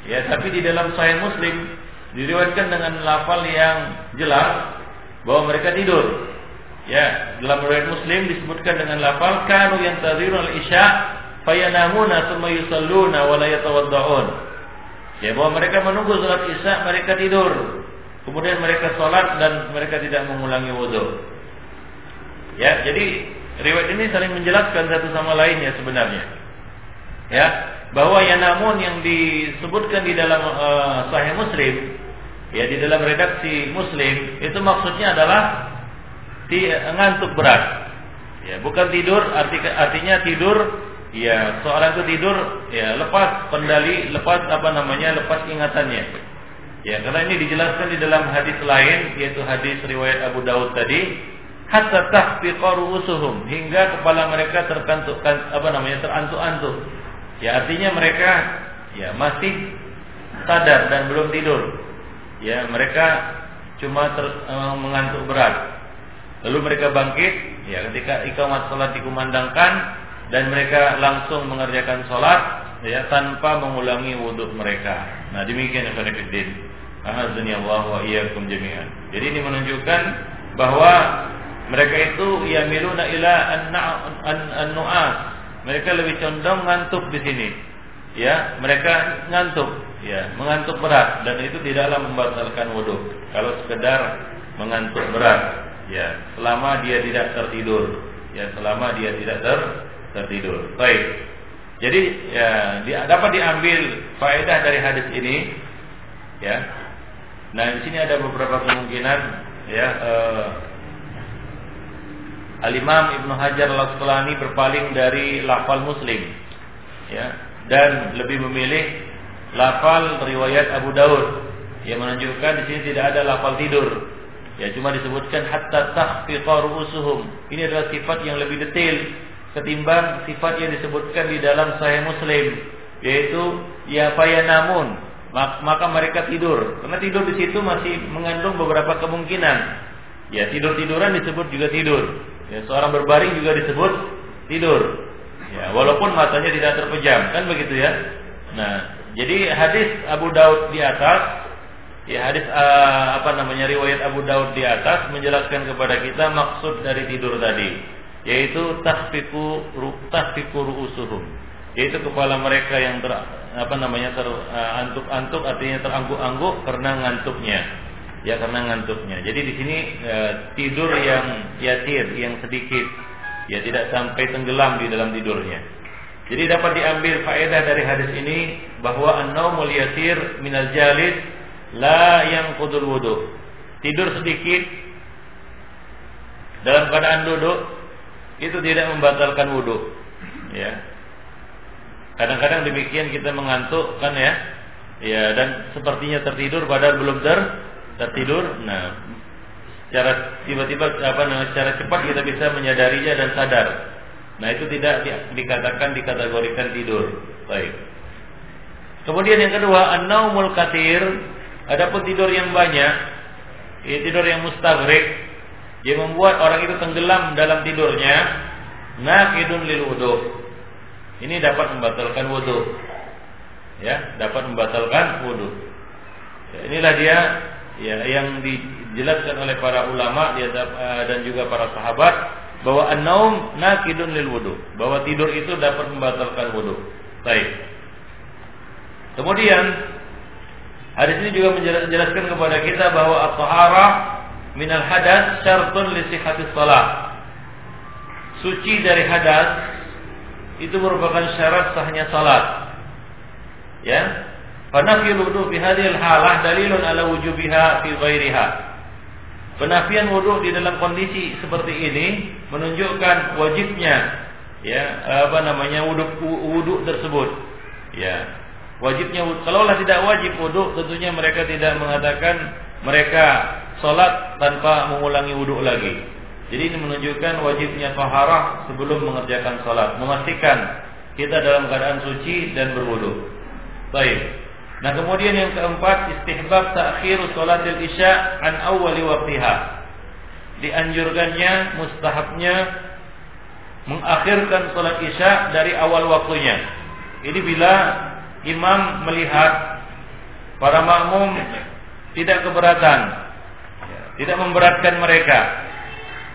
[SPEAKER 1] Ya, tapi di dalam Sahih Muslim diriwayatkan dengan lafal yang jelas bahwa mereka tidur. Ya, dalam riwayat Muslim disebutkan dengan lafal kanu yantazirun al-isya fayanamuna thumma yusalluna wa la yatawadda'un. Ya, bahwa mereka menunggu salat Isya, mereka tidur. Kemudian mereka salat dan mereka tidak mengulangi wudhu. Ya, jadi riwayat ini saling menjelaskan satu sama lainnya sebenarnya. Ya, bahwa ya namun yang disebutkan di dalam uh, Sahih Muslim ya di dalam redaksi Muslim itu maksudnya adalah di, ngantuk berat ya bukan tidur arti, artinya tidur ya seorang itu tidur ya lepas kendali lepas apa namanya lepas ingatannya ya karena ini dijelaskan di dalam hadis lain yaitu hadis riwayat Abu Daud tadi hatta tahfiqaru usuhum hingga kepala mereka terkantukkan apa namanya terantuk-antuk Ya artinya mereka ya masih sadar dan belum tidur. Ya mereka cuma ter, e, mengantuk berat. Lalu mereka bangkit ya ketika ikamat salat dikumandangkan dan mereka langsung mengerjakan salat ya tanpa mengulangi wudhu mereka. Nah demikian yang Fiddin. Ahadzani Allah wa iyyakum jami'an. Jadi ini menunjukkan bahwa mereka itu yamiluna ila an-nu'as mereka lebih condong ngantuk di sini. Ya, mereka ngantuk, ya, mengantuk berat dan itu tidaklah membatalkan wudhu. Kalau sekedar mengantuk berat, ya, selama dia tidak tertidur, ya, selama dia tidak ter tertidur. Baik. Jadi ya dapat diambil faedah dari hadis ini, ya. Nah di sini ada beberapa kemungkinan, ya. Eh, Al-Imam Ibnu Hajar Al-Asqalani berpaling dari lafal Muslim. Ya dan lebih memilih lafal riwayat Abu Daud. Yang menunjukkan di sini tidak ada lafal tidur. Ya cuma disebutkan hatta takhfiqa ru'usuhum. Ini adalah sifat yang lebih detail ketimbang sifat yang disebutkan di dalam Sahih Muslim yaitu ya namun. Maka mereka tidur. Karena tidur di situ masih mengandung beberapa kemungkinan ya tidur tiduran disebut juga tidur Ya, seorang berbaring juga disebut tidur. Ya, walaupun matanya tidak terpejam, kan begitu ya. Nah, jadi hadis Abu Daud di atas Ya hadis uh, apa namanya riwayat Abu Daud di atas menjelaskan kepada kita maksud dari tidur tadi yaitu tahfiku tahfiku ru'usuhum yaitu kepala mereka yang ter, apa namanya terantuk-antuk uh, artinya terangguk-angguk karena ngantuknya ya karena ngantuknya jadi di sini uh, tidur yang yatir yang sedikit ya tidak sampai tenggelam di dalam tidurnya jadi dapat diambil faedah dari hadis ini bahwa an-naumul yatir minal jalis la yang kudul wudhu. Tidur sedikit dalam keadaan duduk itu tidak membatalkan wudhu. Ya. Kadang-kadang demikian kita mengantuk kan ya. Ya dan sepertinya tertidur padahal belum ter tertidur. Nah, secara tiba-tiba apa namanya secara cepat kita bisa menyadarinya dan sadar. Nah, itu tidak di, dikatakan dikategorikan tidur. Baik. Kemudian yang kedua, an-naumul katir Adapun tidur yang banyak, ya, tidur yang mustaghrib, yang membuat orang itu tenggelam dalam tidurnya, nakidun lil wudu. Ini dapat membatalkan wudu. Ya, dapat membatalkan wudu. Ya, inilah dia ya yang dijelaskan oleh para ulama eh, dan juga para sahabat bahwa an-naum nakidun lil wudu, bahwa tidur itu dapat membatalkan wudu. Baik. Kemudian Hadis ini juga menjelaskan kepada kita bahwa at-tahara minal hadas syartun li sihhatis shalah. Suci dari hadas itu merupakan syarat sahnya salat. Ya. Fanafi wudu fi hadhil halah dalilun ala wujubiha fi ghairiha. Penafian wudu di dalam kondisi seperti ini menunjukkan wajibnya ya apa namanya wudu wudu tersebut. Ya, Wajibnya kalaulah tidak wajib wudhu tentunya mereka tidak mengatakan mereka sholat tanpa mengulangi wudhu lagi. Jadi ini menunjukkan wajibnya taharah sebelum mengerjakan sholat, memastikan kita dalam keadaan suci dan berwudhu. Baik. Nah kemudian yang keempat istihbab ta'khir sholatil isya an awwali waqtiha. Dianjurkannya mustahabnya mengakhirkan sholat isya dari awal waktunya. Ini bila imam melihat para makmum tidak keberatan, tidak memberatkan mereka.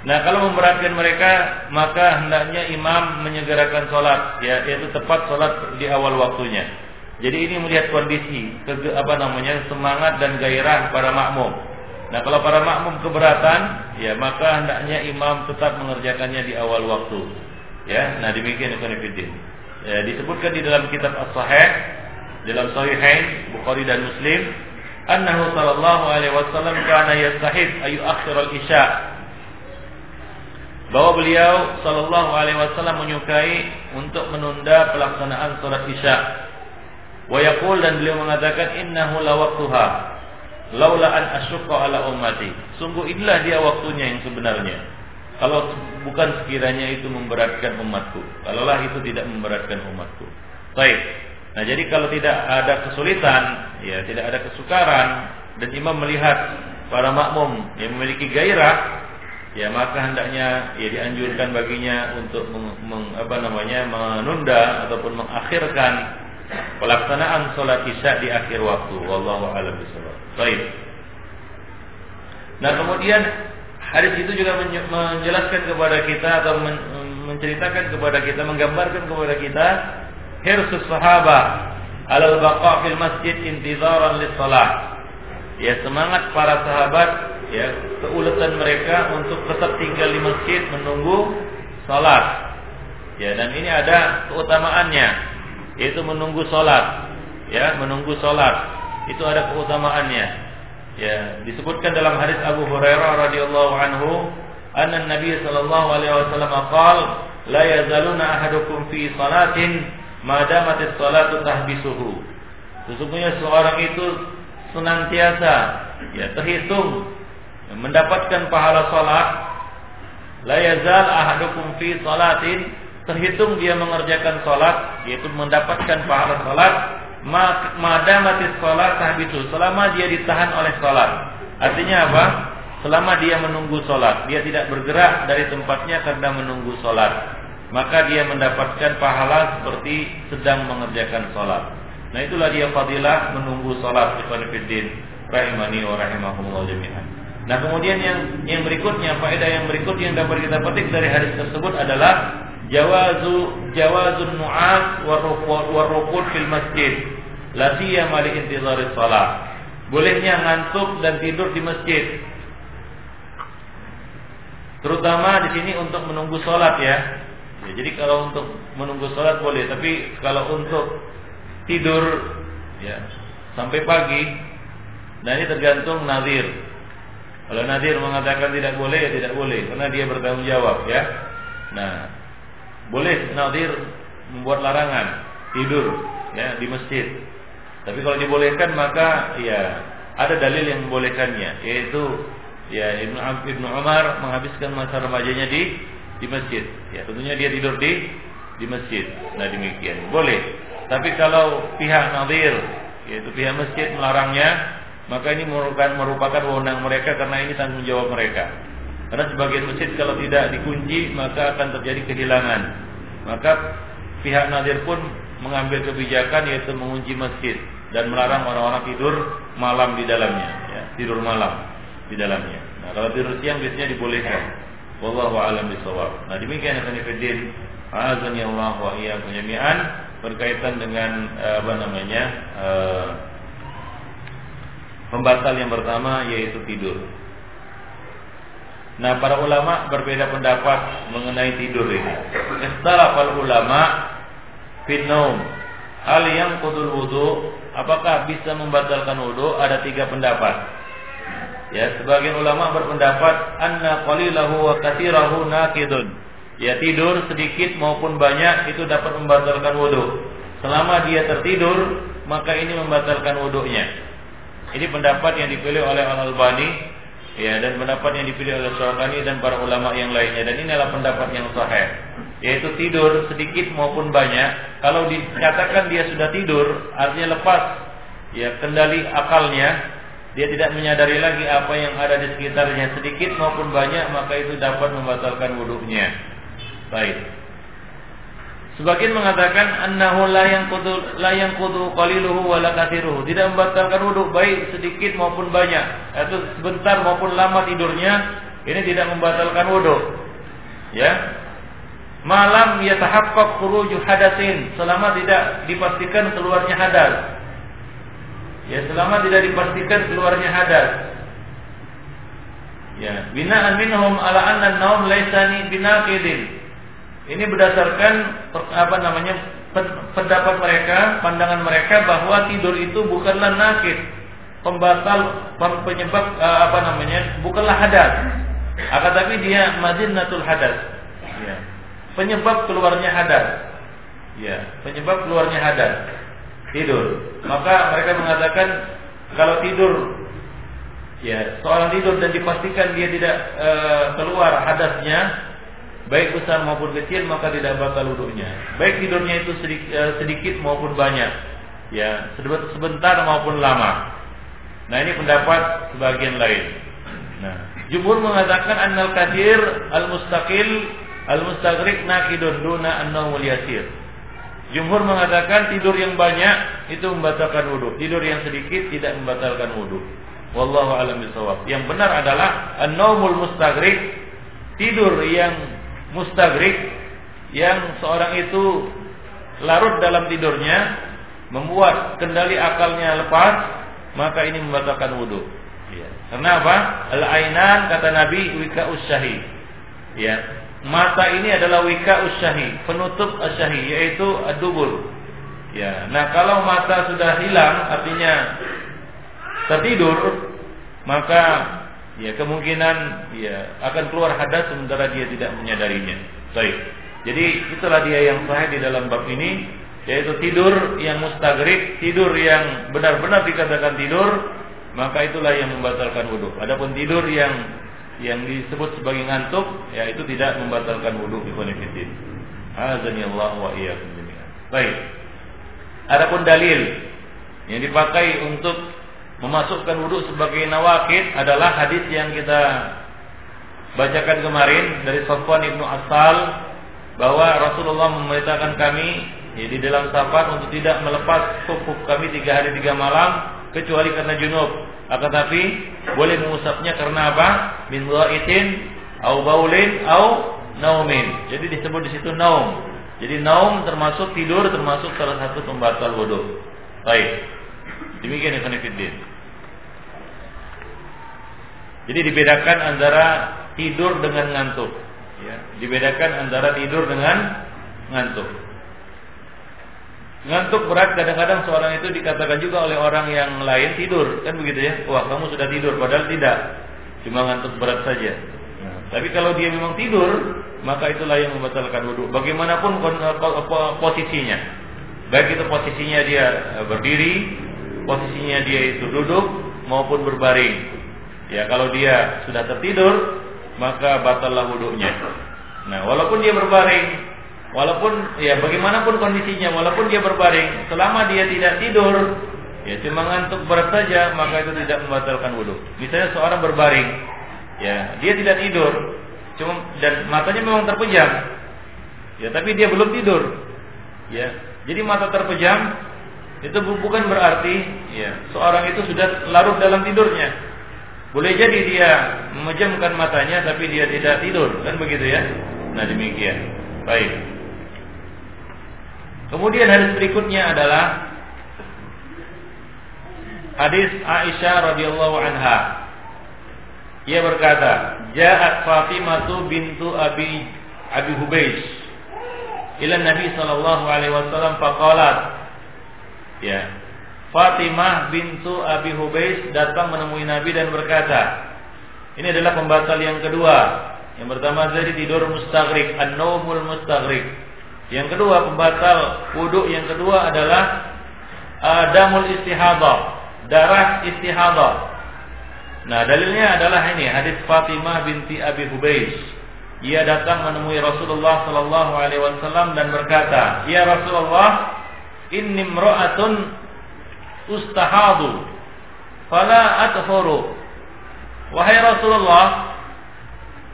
[SPEAKER 1] Nah, kalau memberatkan mereka, maka hendaknya imam menyegerakan sholat, ya, yaitu tepat sholat di awal waktunya. Jadi ini melihat kondisi, apa namanya, semangat dan gairah para makmum. Nah, kalau para makmum keberatan, ya maka hendaknya imam tetap mengerjakannya di awal waktu. Ya, nah demikian itu Ya, disebutkan di dalam kitab As-Sahih dalam Sahihain Bukhari dan Muslim, annahu sallallahu alaihi wasallam kana yastahib ayu akhir al-isya. Bahwa beliau sallallahu alaihi wasallam menyukai untuk menunda pelaksanaan salat isya. Wa yaqul dan beliau mengatakan innahu la waqtuha laula an asyqa ala ummati. Sungguh inilah dia waktunya yang sebenarnya. Kalau bukan sekiranya itu memberatkan umatku. Kalaulah itu tidak memberatkan umatku. Baik. Nah, jadi kalau tidak ada kesulitan, ya tidak ada kesukaran dan imam melihat para makmum yang memiliki gairah, ya maka hendaknya ya dianjurkan baginya untuk meng, meng, apa namanya menunda ataupun mengakhirkan pelaksanaan sholat isya di akhir waktu. Wallahu a'lam bishawab. Baik. Nah, kemudian Hadis itu juga menjelaskan kepada kita atau menceritakan kepada kita, menggambarkan kepada kita hirsus sahabat alal baqa fil masjid intizaran lis. Ya semangat para sahabat ya keuletan mereka untuk tetap tinggal di masjid menunggu salat. Ya dan ini ada keutamaannya yaitu menunggu salat. Ya, menunggu salat. Itu ada keutamaannya. Ya, disebutkan dalam hadis Abu Hurairah radhiyallahu anhu, anna Nabi sallallahu alaihi wasallam qaal, la yazaluna ahadukum fi salatin ma damatis salatu tahbisuhu. Sesungguhnya seorang itu senantiasa ya terhitung mendapatkan pahala salat la yazal ahadukum fi salatin terhitung dia mengerjakan salat yaitu mendapatkan pahala salat madamatis sholat tahbitu selama dia ditahan oleh sholat. Artinya apa? Selama dia menunggu sholat dia tidak bergerak dari tempatnya karena menunggu sholat. Maka dia mendapatkan pahala seperti sedang mengerjakan sholat. Nah itulah dia fadilah menunggu sholat Fiddin rahimani wa rahimakumullah jami'an. Nah, kemudian yang yang berikutnya faedah yang berikut yang dapat kita petik dari hadis tersebut adalah jawazu jawazun nu'as wa rukud fil masjid la siyama li intizari shalah. Bolehnya ngantuk dan tidur di masjid. Terutama di sini untuk menunggu sholat ya. ya. Jadi kalau untuk menunggu sholat boleh, tapi kalau untuk tidur ya sampai pagi, nah ini tergantung nadir. Kalau nadir mengatakan tidak boleh ya tidak boleh, karena dia bertanggung jawab ya. Nah, boleh nadir membuat larangan tidur ya di masjid. Tapi kalau dibolehkan maka ya ada dalil yang membolehkannya yaitu ya Ibnu Ibnu Umar menghabiskan masa remajanya di di masjid. Ya, tentunya dia tidur di di masjid. Nah, demikian. Boleh. Tapi kalau pihak nadir yaitu pihak masjid melarangnya, maka ini merupakan merupakan wewenang mereka karena ini tanggung jawab mereka. Karena sebagian masjid kalau tidak dikunci maka akan terjadi kehilangan. Maka pihak nadir pun mengambil kebijakan yaitu mengunci masjid dan melarang orang-orang tidur malam di dalamnya, ya, tidur malam di dalamnya. Nah, kalau tidur siang biasanya dibolehkan. Wallahu a'lam bishawab. Nah, demikian yang fillah. Azan ya Allah wa iyyakum jami'an berkaitan dengan eh, apa namanya? Uh, pembatal yang pertama yaitu tidur. Nah, para ulama berbeda pendapat mengenai tidur ini. Istalafal ulama fin Hal yang kudul wudu, apakah bisa membatalkan wudu? Ada tiga pendapat. Ya, sebagian ulama berpendapat anna qalilahu wa katsirahu nakidun. Ya tidur sedikit maupun banyak itu dapat membatalkan wudu. Selama dia tertidur, maka ini membatalkan wudunya. Ini pendapat yang dipilih oleh Al Albani ya dan pendapat yang dipilih oleh Syaukani dan para ulama yang lainnya. Dan ini adalah pendapat yang sahih. Yaitu tidur sedikit maupun banyak. Kalau dikatakan dia sudah tidur artinya lepas. Ya kendali akalnya. Dia tidak menyadari lagi apa yang ada di sekitarnya. Sedikit maupun banyak maka itu dapat membatalkan wudhunya baik Sebagian mengatakan annahu la yanqudu la yanqudu qaliluhu wa la kathiruhu. Tidak membatalkan wudhu baik sedikit maupun banyak. Atau sebentar maupun lama tidurnya ini tidak membatalkan wudhu. Ya. Malam yatahaqqaq khuruju hadatsin selama tidak dipastikan keluarnya hadas. Ya, selama tidak dipastikan keluarnya hadas. Ya, bina'an minhum ala anna an-naum laysani binaqidin. Ini berdasarkan apa namanya pendapat mereka, pandangan mereka bahwa tidur itu bukanlah nakid, pembatal penyebab eh, apa namanya, bukanlah hadas. Akan tapi dia madinatul hadas. Ya. Penyebab keluarnya hadas. Ya, penyebab keluarnya hadas tidur. Maka mereka mengatakan kalau tidur ya seorang tidur dan dipastikan dia tidak e, keluar hadasnya baik besar maupun kecil maka tidak bakal wudhunya. Baik tidurnya itu sedikit, e, sedikit maupun banyak. Ya, sebentar maupun lama. Nah, ini pendapat sebagian lain. Nah, jumhur mengatakan annal kathir al-mustaqil al-mustagrik nakidun duna an-nawmul yasir. Jumhur mengatakan tidur yang banyak itu membatalkan wudhu. Tidur yang sedikit tidak membatalkan wudhu. Wallahu alam bisawab. Yang benar adalah an-naumul mustagrik, tidur yang mustagrik yang seorang itu larut dalam tidurnya membuat kendali akalnya lepas, maka ini membatalkan wudhu. Ya. Karena apa? Al-ainan kata Nabi wika usyahi. Ya, mata ini adalah wika usyahi, penutup usyahi yaitu adubur. Ya, nah kalau mata sudah hilang artinya tertidur maka ya kemungkinan ya akan keluar hadas sementara dia tidak menyadarinya. Baik. Jadi itulah dia yang sahih di dalam bab ini yaitu tidur yang mustagrik, tidur yang benar-benar dikatakan tidur, maka itulah yang membatalkan wudhu. Adapun tidur yang yang disebut sebagai ngantuk ya itu tidak membatalkan wudhu fillah. Azani Allah wa iyyakum. Baik. Adapun dalil yang dipakai untuk memasukkan wudhu sebagai nawakid adalah hadis yang kita bacakan kemarin dari Safwan ibnu Asal bahwa Rasulullah memerintahkan kami ya, dalam safar untuk tidak melepas kufuk kami tiga hari tiga malam kecuali karena junub. Akan tapi boleh mengusapnya karena apa? Min itin au baulin au naumin. Jadi disebut di situ naum. Jadi naum termasuk tidur termasuk salah satu pembatal wudhu. Baik. Demikian yang Fiddin. Jadi dibedakan antara tidur dengan ngantuk. Ya, dibedakan antara tidur dengan ngantuk. Ngantuk berat kadang-kadang seorang itu dikatakan juga oleh orang yang lain tidur, kan begitu ya? Wah, kamu sudah tidur padahal tidak. Cuma ngantuk berat saja. Nah, tapi kalau dia memang tidur, maka itulah yang membatalkan wudhu. Bagaimanapun posisinya, baik itu posisinya dia eh, berdiri, posisinya dia itu duduk maupun berbaring. Ya, kalau dia sudah tertidur, maka batallah wudhunya. Nah, walaupun dia berbaring, walaupun ya bagaimanapun kondisinya, walaupun dia berbaring, selama dia tidak tidur, ya cuma ngantuk berat saja, maka itu tidak membatalkan wudhu. Misalnya seorang berbaring, ya dia tidak tidur, cuma dan matanya memang terpejam, ya tapi dia belum tidur, ya jadi mata terpejam itu bukan berarti ya seorang itu sudah larut dalam tidurnya. Boleh jadi dia memejamkan matanya tapi dia tidak tidur, kan begitu ya? Nah demikian. Baik. Kemudian hadis berikutnya adalah hadis Aisyah radhiyallahu anha. Ia berkata, "Ja'at Fatimah bintu Abi Abi Hubais ila Nabi sallallahu alaihi wasallam faqalat" Ya. Fatimah bintu Abi Hubais datang menemui Nabi dan berkata, ini adalah pembatal yang kedua. Yang pertama tadi tidur mustaghrib, an-naumul mustaghrib. Yang kedua pembatal wudhu yang kedua adalah adamul istihadah, darah istihadah. Nah, dalilnya adalah ini hadis Fatimah binti Abi Hubais. Ia datang menemui Rasulullah sallallahu alaihi wasallam dan berkata, "Ya Rasulullah, inni imra'atun ustahadu fala athuru." Wahai Rasulullah,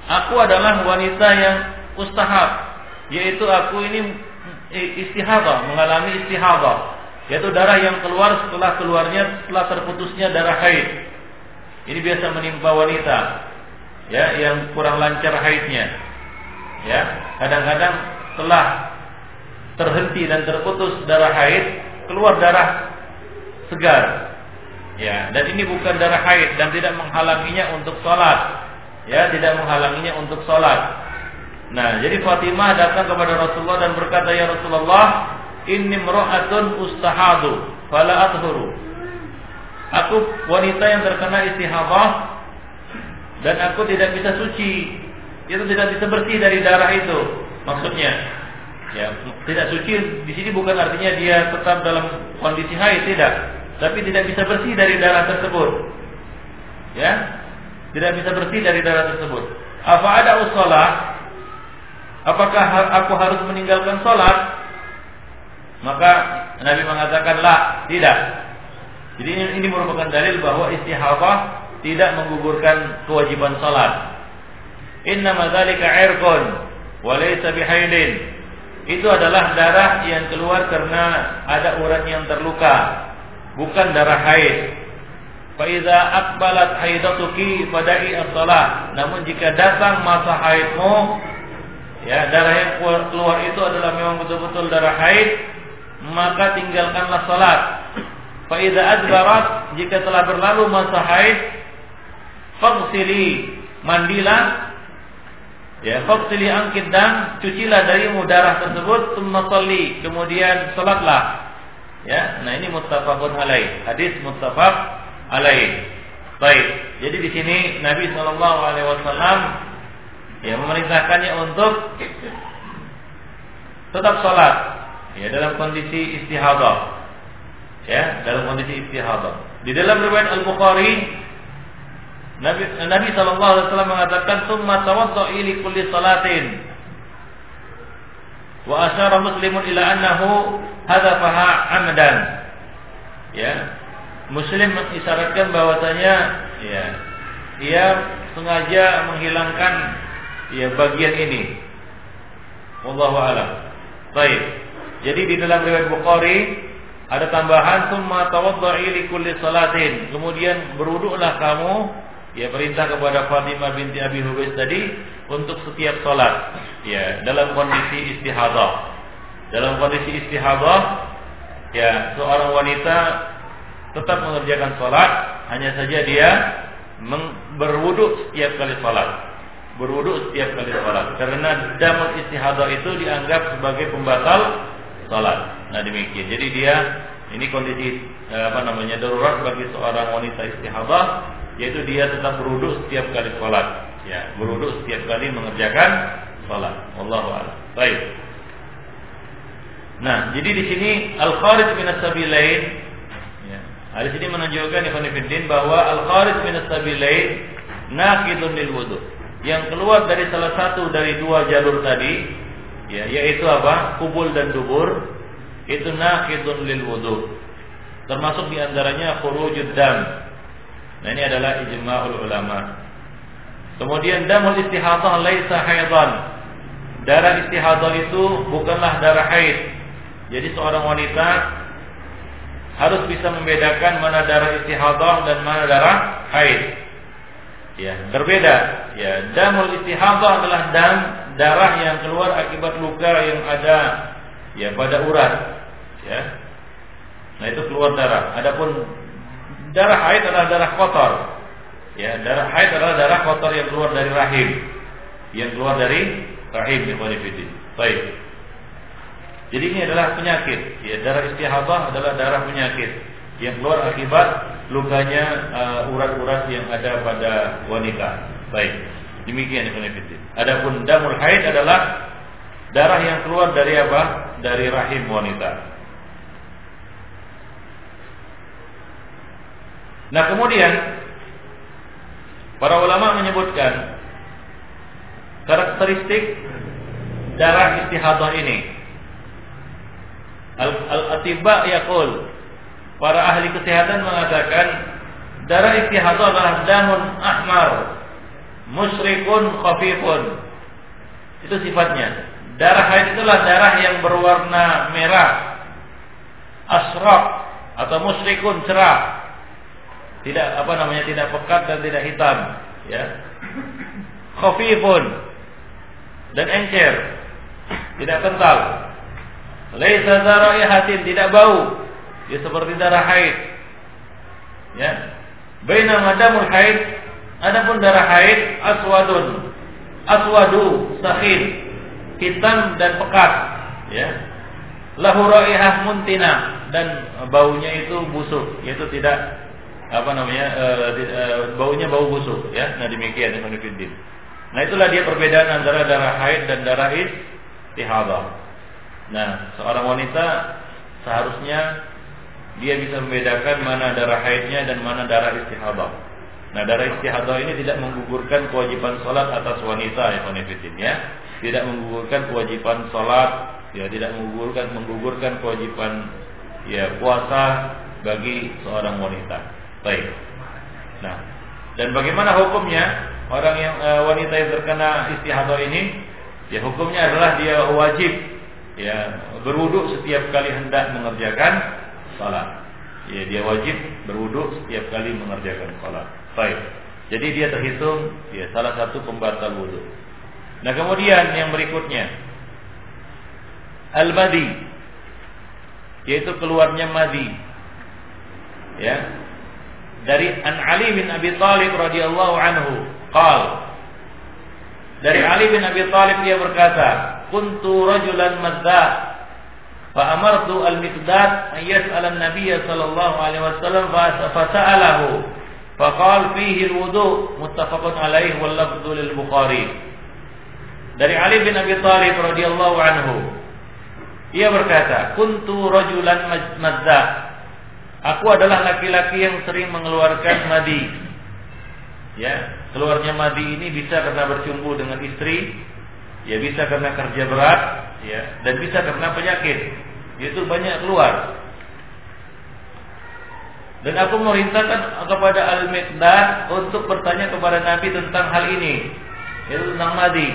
[SPEAKER 1] aku adalah wanita yang ustahab yaitu aku ini istihadah, mengalami istihadah, yaitu darah yang keluar setelah keluarnya setelah terputusnya darah haid. Ini biasa menimpa wanita ya yang kurang lancar haidnya. Ya, kadang-kadang setelah terhenti dan terputus darah haid, keluar darah segar. Ya, dan ini bukan darah haid dan tidak menghalanginya untuk sholat. Ya, tidak menghalanginya untuk sholat. Nah, jadi Fatimah datang kepada Rasulullah dan berkata, "Ya Rasulullah, inni mra'atun ustahadu, fala athuru." Aku wanita yang terkena istihadah dan aku tidak bisa suci. Itu tidak bisa bersih dari darah itu. Maksudnya, ya, tidak suci di sini bukan artinya dia tetap dalam kondisi haid, tidak. Tapi tidak bisa bersih dari darah tersebut. Ya, tidak bisa bersih dari darah tersebut. Apa ada usalah Apakah aku harus meninggalkan sholat? Maka Nabi mengatakan la, tidak. Jadi ini, ini merupakan dalil bahwa istihadah tidak menggugurkan kewajiban sholat. Inna madzalika irqun wa bihaidin. Itu adalah darah yang keluar karena ada urat yang terluka, bukan darah haid. Fa iza aqbalat haidatuki fada'i as-shalah. Namun jika datang masa haidmu, ya darah yang keluar, itu adalah memang betul-betul darah haid maka tinggalkanlah salat fa idza adbarat jika telah berlalu masa haid faghsili mandilah ya faghsili angkit dan cucilah darimu darah tersebut shalli kemudian salatlah. Ya nah ini muttafaqun alaih. Hadis muttafaq alaih. Baik jadi di sini Nabi sallallahu alaihi wasallam ya memerintahkannya untuk tetap sholat ya dalam kondisi istihadah. Ya dalam kondisi istihadah. Di dalam riwayat Al Bukhari Nabi Nabi sallallahu alaihi wasallam mengatakan summa tawaddu li kulli salatin wa asyara muslimun ila annahu hadafaha amdan ya muslim mengisyaratkan bahwasanya ya ia sengaja menghilangkan ya bagian ini. Wallahu alam. Baik. Jadi di dalam riwayat Bukhari ada tambahan summa tawadda'i li kulli salatin. Kemudian berwuduklah kamu ya perintah kepada Fatimah binti Abi Hubais tadi untuk setiap salat ya dalam kondisi istihadah. Dalam kondisi istihadah ya seorang wanita tetap mengerjakan salat hanya saja dia berwuduk setiap kali salat berwuduk setiap kali salat karena damul istihadah itu dianggap sebagai pembatal salat. Nah demikian. Jadi dia ini kondisi eh, apa namanya darurat bagi seorang wanita istihadah yaitu dia tetap berwuduk setiap kali salat. Ya, berwuduk setiap kali mengerjakan salat. Wallahu a'lam. Baik. Nah, jadi di sini al-kharij min as-sabilain ya. Di sini menunjukkan Ibnu Fiddin bahwa al-kharij min as-sabilain naqidun lil wudu. Yang keluar dari salah satu dari dua jalur tadi ya yaitu apa kubul dan dubur itu naqidun lil wudu termasuk di antaranya khurujud dam nah ini adalah ijma'ul ulama. Kemudian damul istihadah laisa haidan darah istihadah itu bukanlah darah haid. Jadi seorang wanita harus bisa membedakan mana darah istihadah dan mana darah haid. Ya berbeda. Ya damul istihadah adalah dam darah yang keluar akibat luka yang ada ya pada urat. Ya. Nah itu keluar darah. Adapun darah haid adalah darah kotor. Ya darah haid adalah darah kotor yang keluar dari rahim. Yang keluar dari rahim ikhwanifidin baik. Jadi ini adalah penyakit. Ya darah istihadah adalah darah penyakit yang keluar akibat lukanya uh, urat-urat uh, yang ada pada wanita. Baik. Demikian Fiddin. Adapun damul haid adalah darah yang keluar dari apa? Dari rahim wanita. Nah kemudian para ulama menyebutkan karakteristik darah istihadah ini. Al-atiba yaqul para ahli kesehatan mengatakan darah istihadah adalah damun ahmar musyrikun khafifun. Itu sifatnya. Darah haid itulah darah yang berwarna merah. Asraq atau musyrikun cerah. Tidak apa namanya tidak pekat dan tidak hitam, ya. Khafifun dan encer. Tidak kental. Laisa daraihatin tidak bau. Ya seperti darah haid. Ya. Bainama damul haid Adapun darah haid aswadun, aswadu, sakhin, hitam dan pekat, ya. Lahu raihah muntina dan baunya itu busuk, yaitu tidak apa namanya e, e, baunya bau busuk, ya. Nah demikian Ibnu Nah itulah dia perbedaan antara darah haid dan darah istihadah. Nah, seorang wanita seharusnya dia bisa membedakan mana darah haidnya dan mana darah istihadah. Nah darah istihadah ini tidak menggugurkan kewajiban sholat atas wanita ya konfidin ya. Tidak menggugurkan kewajiban sholat, ya tidak menggugurkan menggugurkan kewajiban ya puasa bagi seorang wanita. Baik. Nah, dan bagaimana hukumnya orang yang e, wanita yang terkena istihadah ini? Ya hukumnya adalah dia wajib ya berwuduk setiap kali hendak mengerjakan salat. Ya dia wajib berwuduk setiap kali mengerjakan salat. Baik. Jadi dia terhitung ya salah satu pembatal wudhu. Nah kemudian yang berikutnya al-madi yaitu keluarnya madi. Ya. Dari An Ali bin Abi Thalib radhiyallahu anhu, qal Dari Ali bin Abi Thalib dia berkata, "Kuntu rajulan madza fa amartu al-Miqdad an yas'ala an-nabiy sallallahu alaihi wasallam fa sa'alahu." Faqal fihi al-wudu muttafaqun alaih wal lafdhu lil Bukhari. Dari Ali bin Abi Thalib radhiyallahu anhu. Ia berkata, "Kuntu rajulan madza." Aku adalah laki-laki yang sering mengeluarkan madi. Ya, keluarnya madi ini bisa karena bercumbu dengan istri, ya bisa karena kerja berat, ya, dan bisa karena penyakit. Itu banyak keluar. Dan aku memerintahkan kepada Al-Miqdad untuk bertanya kepada Nabi tentang hal ini. Yaitu tentang madi.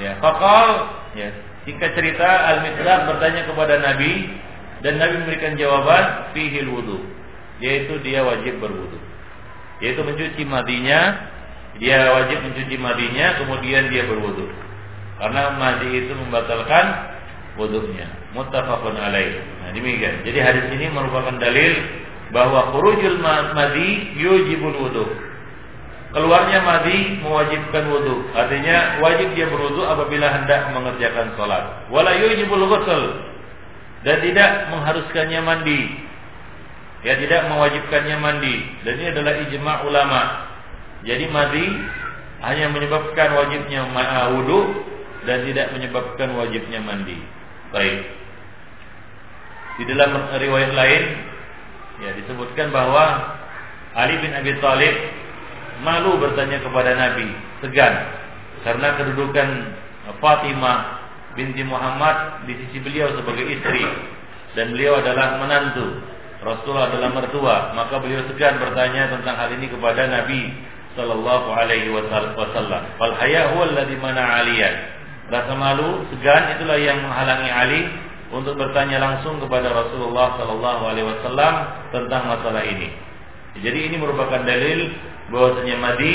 [SPEAKER 1] Ya, fakal ya, singkat cerita Al-Miqdad bertanya kepada Nabi, dan Nabi memberikan jawaban fihil wudu, yaitu dia wajib berwudu. Yaitu mencuci madinya, dia wajib mencuci madinya kemudian dia berwudu. Karena madi itu membatalkan wudunya. Muttafaqun alaih. Nah, demikian. Jadi hadis ini merupakan dalil bahwa khurujul madi yujibul wudu. Keluarnya madi mewajibkan wudu. Artinya wajib dia berwudu apabila hendak mengerjakan sholat. Wala yujibul ghusl dan tidak mengharuskannya mandi. Ya tidak mewajibkannya mandi. Dan ini adalah ijma ulama. Jadi mandi hanya menyebabkan wajibnya wudu dan tidak menyebabkan wajibnya mandi. Baik. Di dalam riwayat lain ya disebutkan bahwa Ali bin Abi Thalib malu bertanya kepada Nabi, segan karena kedudukan Fatimah binti Muhammad di sisi beliau sebagai istri dan beliau adalah menantu. Rasulullah adalah mertua, maka beliau segan bertanya tentang hal ini kepada Nabi sallallahu alaihi wasallam. Fal haya alladhi mana aliyan. Rasa malu, segan itulah yang menghalangi Ali untuk bertanya langsung kepada Rasulullah sallallahu alaihi wasallam tentang masalah ini. Jadi ini merupakan dalil bahwasanya madi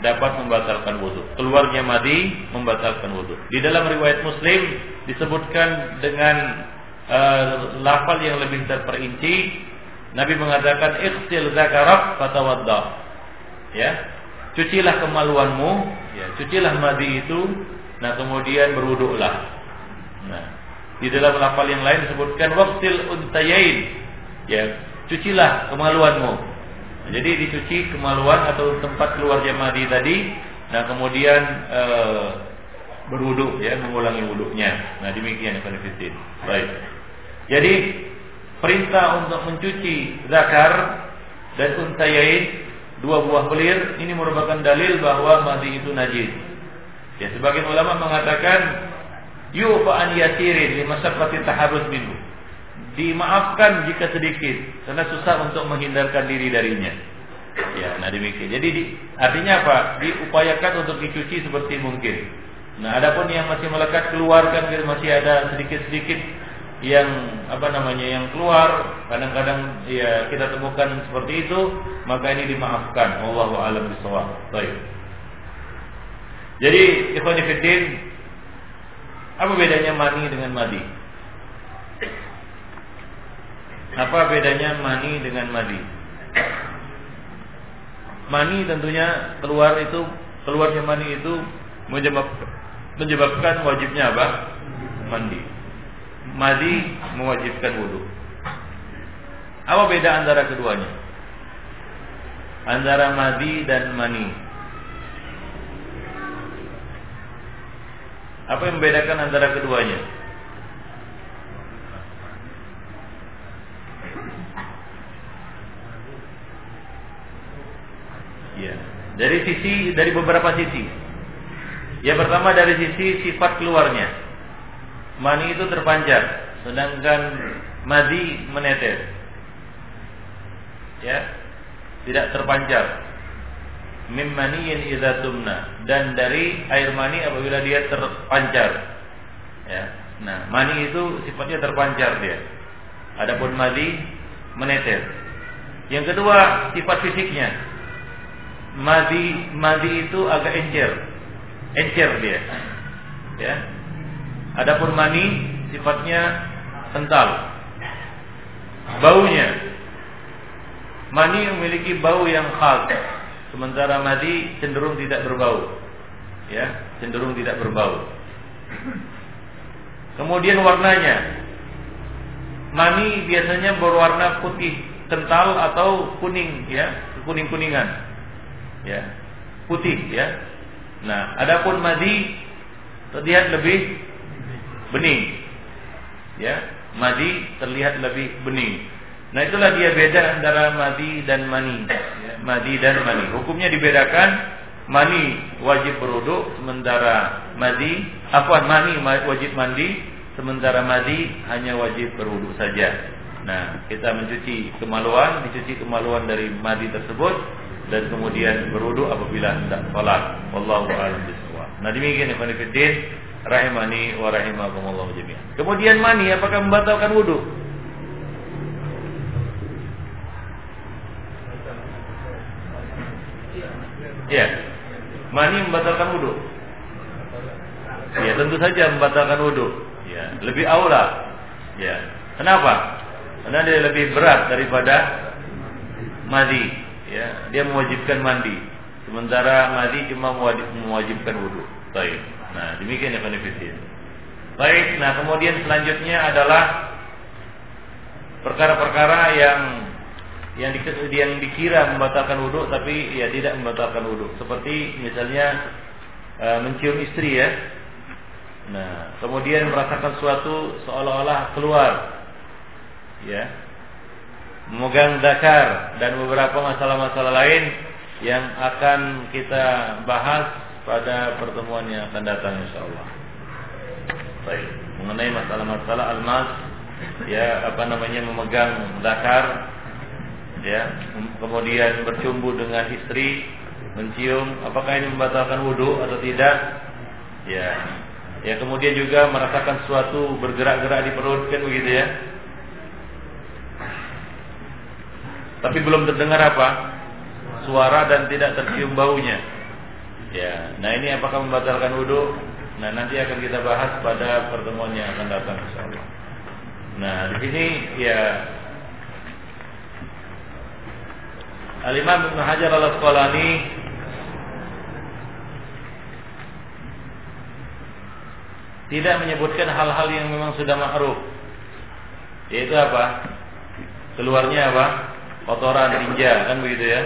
[SPEAKER 1] dapat membatalkan wudhu. Keluarnya madi membatalkan wudhu. Di dalam riwayat Muslim disebutkan dengan uh, lafal yang lebih terperinci. Nabi mengatakan ikhsil zakarak fatawadda. Ya. Cucilah kemaluanmu, ya, cucilah madi itu, nah kemudian berwuduklah. Nah, di dalam lafal yang lain disebutkan waqtil untayain. Ya, cucilah kemaluanmu. Jadi dicuci kemaluan atau tempat keluarnya madi tadi, nah kemudian e, berwudu ya, mengulangi wuduknya. Nah demikian yang benefitin. Baik. Jadi perintah untuk mencuci zakar dan untayain dua buah pelir ini merupakan dalil bahwa madi itu najis. Ya sebagian ulama mengatakan yufa an yasirin li masyaqqati taharruz minhu dimaafkan jika sedikit karena susah untuk menghindarkan diri darinya. Ya, nah demikian. Jadi di, artinya apa? Diupayakan untuk dicuci seperti mungkin. Nah, adapun yang masih melekat keluarkan masih ada sedikit-sedikit yang apa namanya yang keluar kadang-kadang ya kita temukan seperti itu maka ini dimaafkan wallahu alam bisawab baik jadi ikhwan apa bedanya mani dengan madi apa bedanya mani dengan madi? Mani tentunya keluar itu keluarnya mani itu menyebabkan wajibnya apa? Mandi. Madi mewajibkan wudhu. Apa beda antara keduanya? Antara madi dan mani. Apa yang membedakan antara keduanya? Ya. Dari sisi dari beberapa sisi. Yang pertama dari sisi sifat keluarnya. Mani itu terpancar, sedangkan madi menetes. Ya. Tidak terpancar. Mim maniyin idza tumna dan dari air mani apabila dia terpancar. Ya. Nah, mani itu sifatnya terpancar dia. Adapun madi menetes. Yang kedua, sifat fisiknya madi madi itu agak encer. Encer dia. Ya. Adapun mani sifatnya kental. Baunya. Mani memiliki bau yang khas. Sementara madi cenderung tidak berbau. Ya cenderung tidak berbau. Kemudian warnanya. Mani biasanya berwarna putih kental atau kuning ya. Kuning kuningan ya. Putih ya. Nah adapun madi terlihat lebih bening. Ya madi terlihat lebih bening. Nah itulah dia beda antara madi dan mani. Ya, madi dan mani. Hukumnya dibedakan mani wajib berwudu sementara madi apa mani wajib mandi sementara madi hanya wajib berwudu saja. Nah kita mencuci kemaluan dicuci kemaluan dari madi tersebut dan kemudian berwudu apabila hendak salat. Wallahu a'lam bishawab. Nah demikian ya, ikhwan fillah rahimani wa rahimakumullah jami'an. Kemudian mani apakah membatalkan wudu? Ya. Mani membatalkan wudu. Ya, tentu saja membatalkan wudu. Ya, lebih aula. Ya. Kenapa? Karena dia lebih berat daripada mani. Ya, dia mewajibkan mandi. Sementara mandi cuma mewajibkan wudhu. Baik. Nah, demikian ya benefitin. Baik. Nah, kemudian selanjutnya adalah perkara-perkara yang yang, di, yang dikira membatalkan wudhu tapi ya tidak membatalkan wudhu seperti misalnya e, mencium istri ya nah kemudian merasakan suatu seolah-olah keluar ya memegang zakar dan beberapa masalah-masalah lain yang akan kita bahas pada pertemuan yang akan datang insyaallah. Baik, mengenai masalah-masalah almas ya apa namanya memegang zakar ya kemudian bercumbu dengan istri mencium apakah ini membatalkan wudhu atau tidak ya ya kemudian juga merasakan suatu bergerak-gerak di perut kan begitu ya tapi belum terdengar apa suara dan tidak tercium baunya ya nah ini apakah membatalkan wudhu nah nanti akan kita bahas pada pertemuan yang akan datang insyaallah nah di sini ya Al-Imam Ibn Hajar al-Asqalani tidak menyebutkan hal-hal yang memang sudah ma'ruf. Yaitu apa? Keluarnya apa? Kotoran, tinja, kan begitu ya.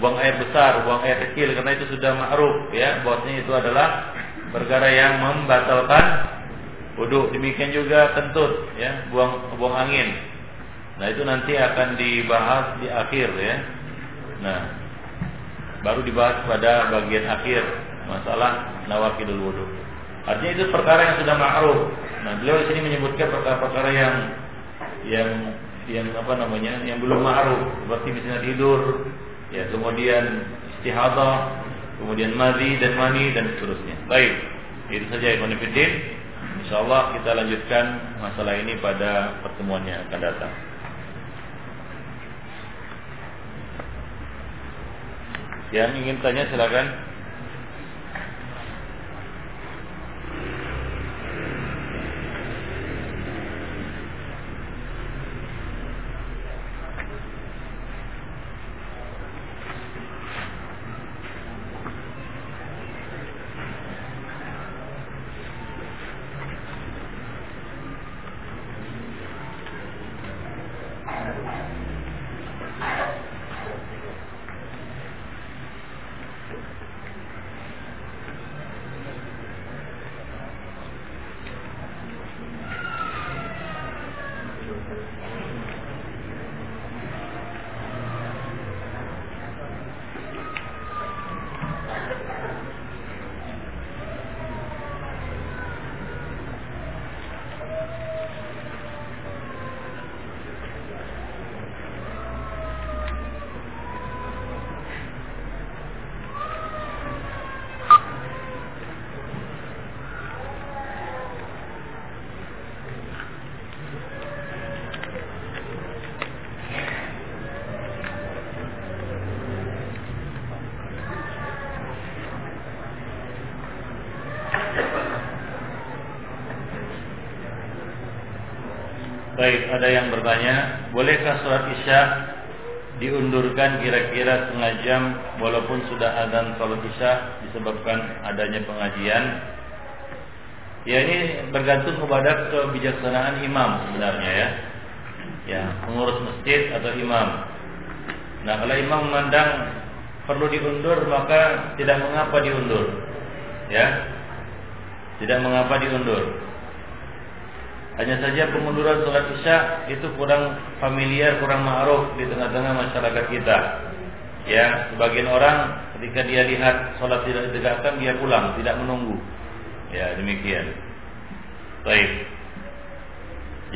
[SPEAKER 1] Buang air besar, buang air kecil karena itu sudah ma'ruf ya. Bahwasanya itu adalah perkara yang membatalkan wudhu. Demikian juga kentut ya, buang buang angin. Nah, itu nanti akan dibahas di akhir ya. Nah, baru dibahas pada bagian akhir masalah nawakidul wudhu. Artinya itu perkara yang sudah ma'ruf. Nah, beliau di sini menyebutkan perkara-perkara yang yang yang apa namanya? yang belum ma'ruf, seperti misalnya tidur, ya kemudian istihadah, kemudian madi dan mani dan seterusnya. Baik, itu saja Ibn Fiddin. Insyaallah kita lanjutkan masalah ini pada pertemuan yang akan datang. Yang ingin tanya silakan. Bertanya, bolehkah sholat isya diundurkan kira-kira setengah jam walaupun sudah azan sholat isya disebabkan adanya pengajian? Ya ini bergantung kepada kebijaksanaan imam sebenarnya ya. Ya, pengurus masjid atau imam. Nah, kalau imam memandang perlu diundur maka tidak mengapa diundur. Ya. Tidak mengapa diundur. Hanya saja pengunduran sholat isya itu kurang familiar, kurang ma'ruf di tengah-tengah masyarakat kita. Ya, sebagian orang ketika dia lihat sholat tidak ditegakkan dia pulang, tidak menunggu. Ya, demikian. Baik.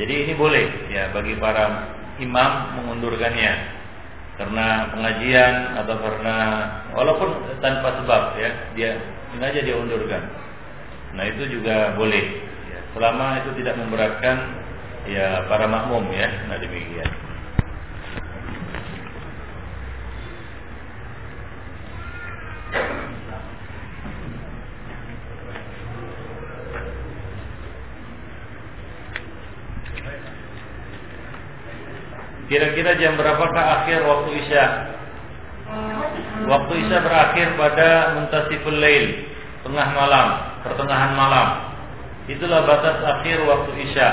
[SPEAKER 1] Jadi ini boleh ya bagi para imam mengundurkannya karena pengajian atau karena walaupun tanpa sebab ya dia sengaja dia undurkan. Nah itu juga boleh selama itu tidak memberatkan ya para makmum ya nah demikian Kira-kira jam berapakah akhir waktu Isya? Waktu Isya berakhir pada muntasiful lail, tengah malam, pertengahan malam. Itulah batas akhir waktu Isya.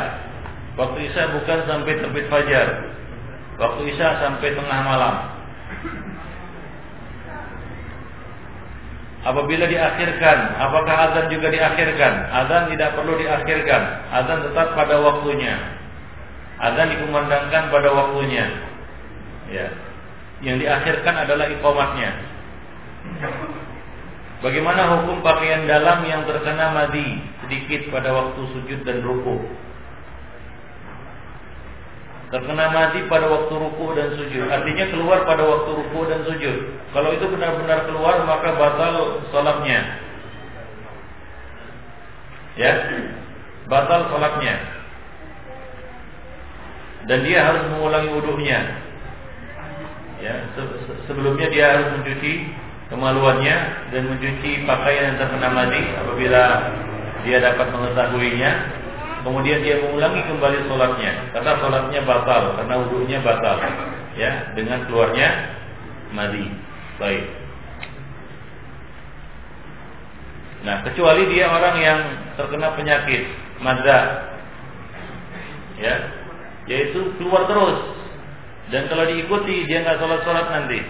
[SPEAKER 1] Waktu Isya bukan sampai terbit fajar. Waktu Isya sampai tengah malam. Apabila diakhirkan, apakah azan juga diakhirkan? Azan tidak perlu diakhirkan. Azan tetap pada waktunya. Azan dikumandangkan pada waktunya. Ya. Yang diakhirkan adalah iqamatnya. Bagaimana hukum pakaian dalam yang terkena madi sedikit pada waktu sujud dan ruku? terkena mati pada waktu ruku dan sujud. Artinya keluar pada waktu ruku dan sujud. Kalau itu benar-benar keluar maka batal salatnya. Ya, batal salatnya. Dan dia harus mengulangi wudhunya. Ya, sebelumnya dia harus mencuci kemaluannya dan mencuci pakaian yang terkena mati apabila dia dapat mengetahuinya. Kemudian dia mengulangi kembali sholatnya karena sholatnya batal karena wudhunya batal. Ya dengan keluarnya madi. Baik. Nah kecuali dia orang yang terkena penyakit madza ya yaitu keluar terus. Dan kalau diikuti dia nggak sholat sholat nanti.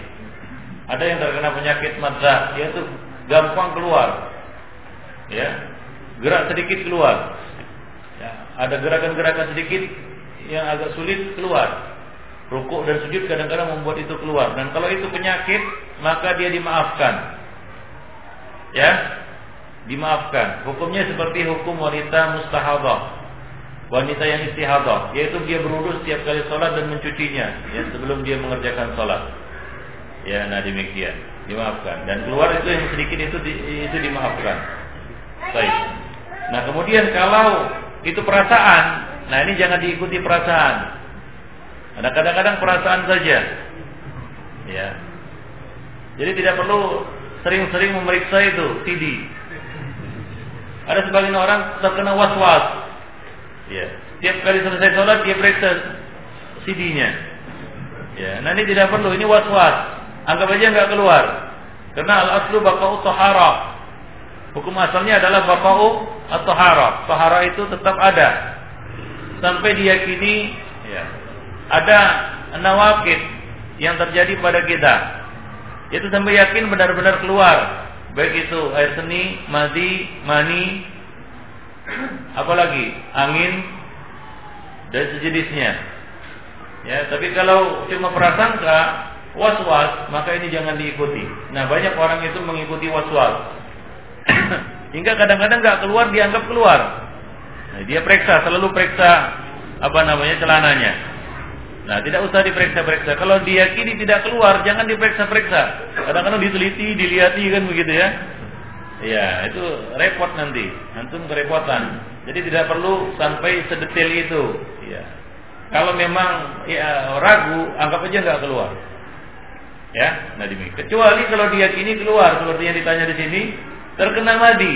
[SPEAKER 1] Ada yang terkena penyakit madza yaitu gampang keluar. Ya gerak sedikit keluar Ya, ada gerakan-gerakan sedikit yang agak sulit keluar. Rukuk dan sujud kadang-kadang membuat itu keluar. Dan kalau itu penyakit, maka dia dimaafkan. Ya, dimaafkan. Hukumnya seperti hukum wanita mustahadah. Wanita yang istihadah, yaitu dia berurus setiap kali sholat dan mencucinya, ya sebelum dia mengerjakan sholat. Ya, nah demikian, dimaafkan. Dan keluar itu yang sedikit itu itu dimaafkan. Baik. Nah kemudian kalau itu perasaan. Nah ini jangan diikuti perasaan. Ada kadang-kadang perasaan saja. Ya. Jadi tidak perlu sering-sering memeriksa itu CD. Ada sebagian orang terkena was-was. Ya. Tiap kali selesai sholat dia periksa CD-nya. Ya. Nah ini tidak perlu. Ini was-was. Anggap aja nggak keluar. Karena al-aslu bakau tahara. Hukum asalnya adalah bakau atau hara. Tahara itu tetap ada sampai diyakini ya, ada nawakid yang terjadi pada kita. Itu sampai yakin benar-benar keluar. Baik itu air seni, madi, mani, apalagi angin dan sejenisnya. Ya, tapi kalau cuma prasangka, was-was, maka ini jangan diikuti. Nah, banyak orang itu mengikuti was-was. Hingga kadang-kadang nggak keluar dianggap keluar. Nah, dia periksa, selalu periksa apa namanya celananya. Nah, tidak usah diperiksa-periksa. Kalau diyakini tidak keluar, jangan diperiksa-periksa. Kadang-kadang diteliti, dilihati kan begitu ya. Ya, itu repot nanti. Antum kerepotan. Jadi tidak perlu sampai sedetail itu. Ya. Kalau memang ya, ragu, anggap aja nggak keluar. Ya, nah demikian. Kecuali kalau diyakini keluar, seperti yang ditanya di sini, terkena madi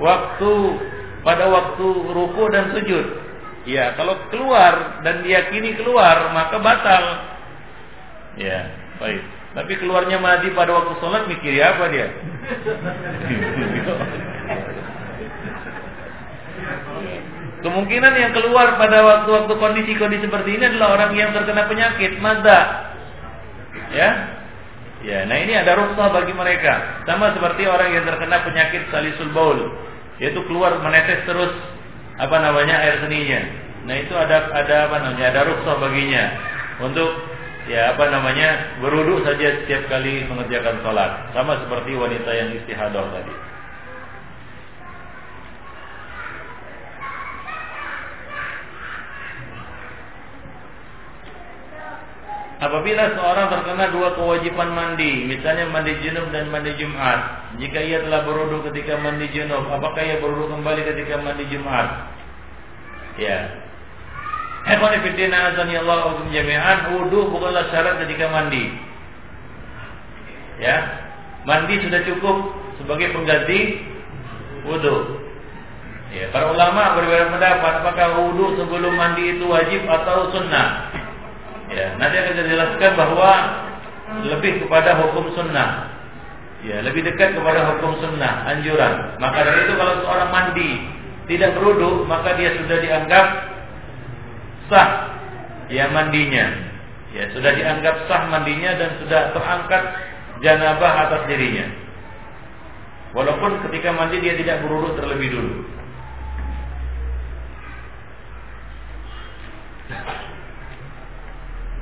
[SPEAKER 1] waktu pada waktu ruku dan sujud. Ya, kalau keluar dan diyakini keluar maka batal. Ya, baik. Tapi keluarnya madi pada waktu sholat mikir apa dia? Kemungkinan yang keluar pada waktu-waktu kondisi-kondisi seperti ini adalah orang yang terkena penyakit mada. Ya, Ya, nah ini ada rukhsah bagi mereka. Sama seperti orang yang terkena penyakit salisul baul, yaitu keluar menetes terus apa namanya air seninya. Nah itu ada ada apa namanya ada rukhsah baginya untuk ya apa namanya beruduk saja setiap kali mengerjakan sholat. Sama seperti wanita yang istihadah tadi. Apabila seorang terkena dua kewajiban mandi, misalnya mandi junub dan mandi Jumat, jika ia telah berwudu ketika mandi junub, apakah ia berwudu kembali ketika mandi Jumat? Ya. Ikhwan fillah azani Allah wa jami'an, wudu bukanlah syarat ketika mandi. Ya. Mandi sudah cukup sebagai pengganti wudu. Ya, para ulama berbeda pendapat apakah wudu sebelum mandi itu wajib atau sunnah. Ya, nanti akan dijelaskan bahwa lebih kepada hukum sunnah. Ya, lebih dekat kepada hukum sunnah, anjuran. Maka dari itu kalau seorang mandi tidak berwudu, maka dia sudah dianggap sah ya mandinya. Ya, sudah dianggap sah mandinya dan sudah terangkat janabah atas dirinya. Walaupun ketika mandi dia tidak berwudu terlebih dulu.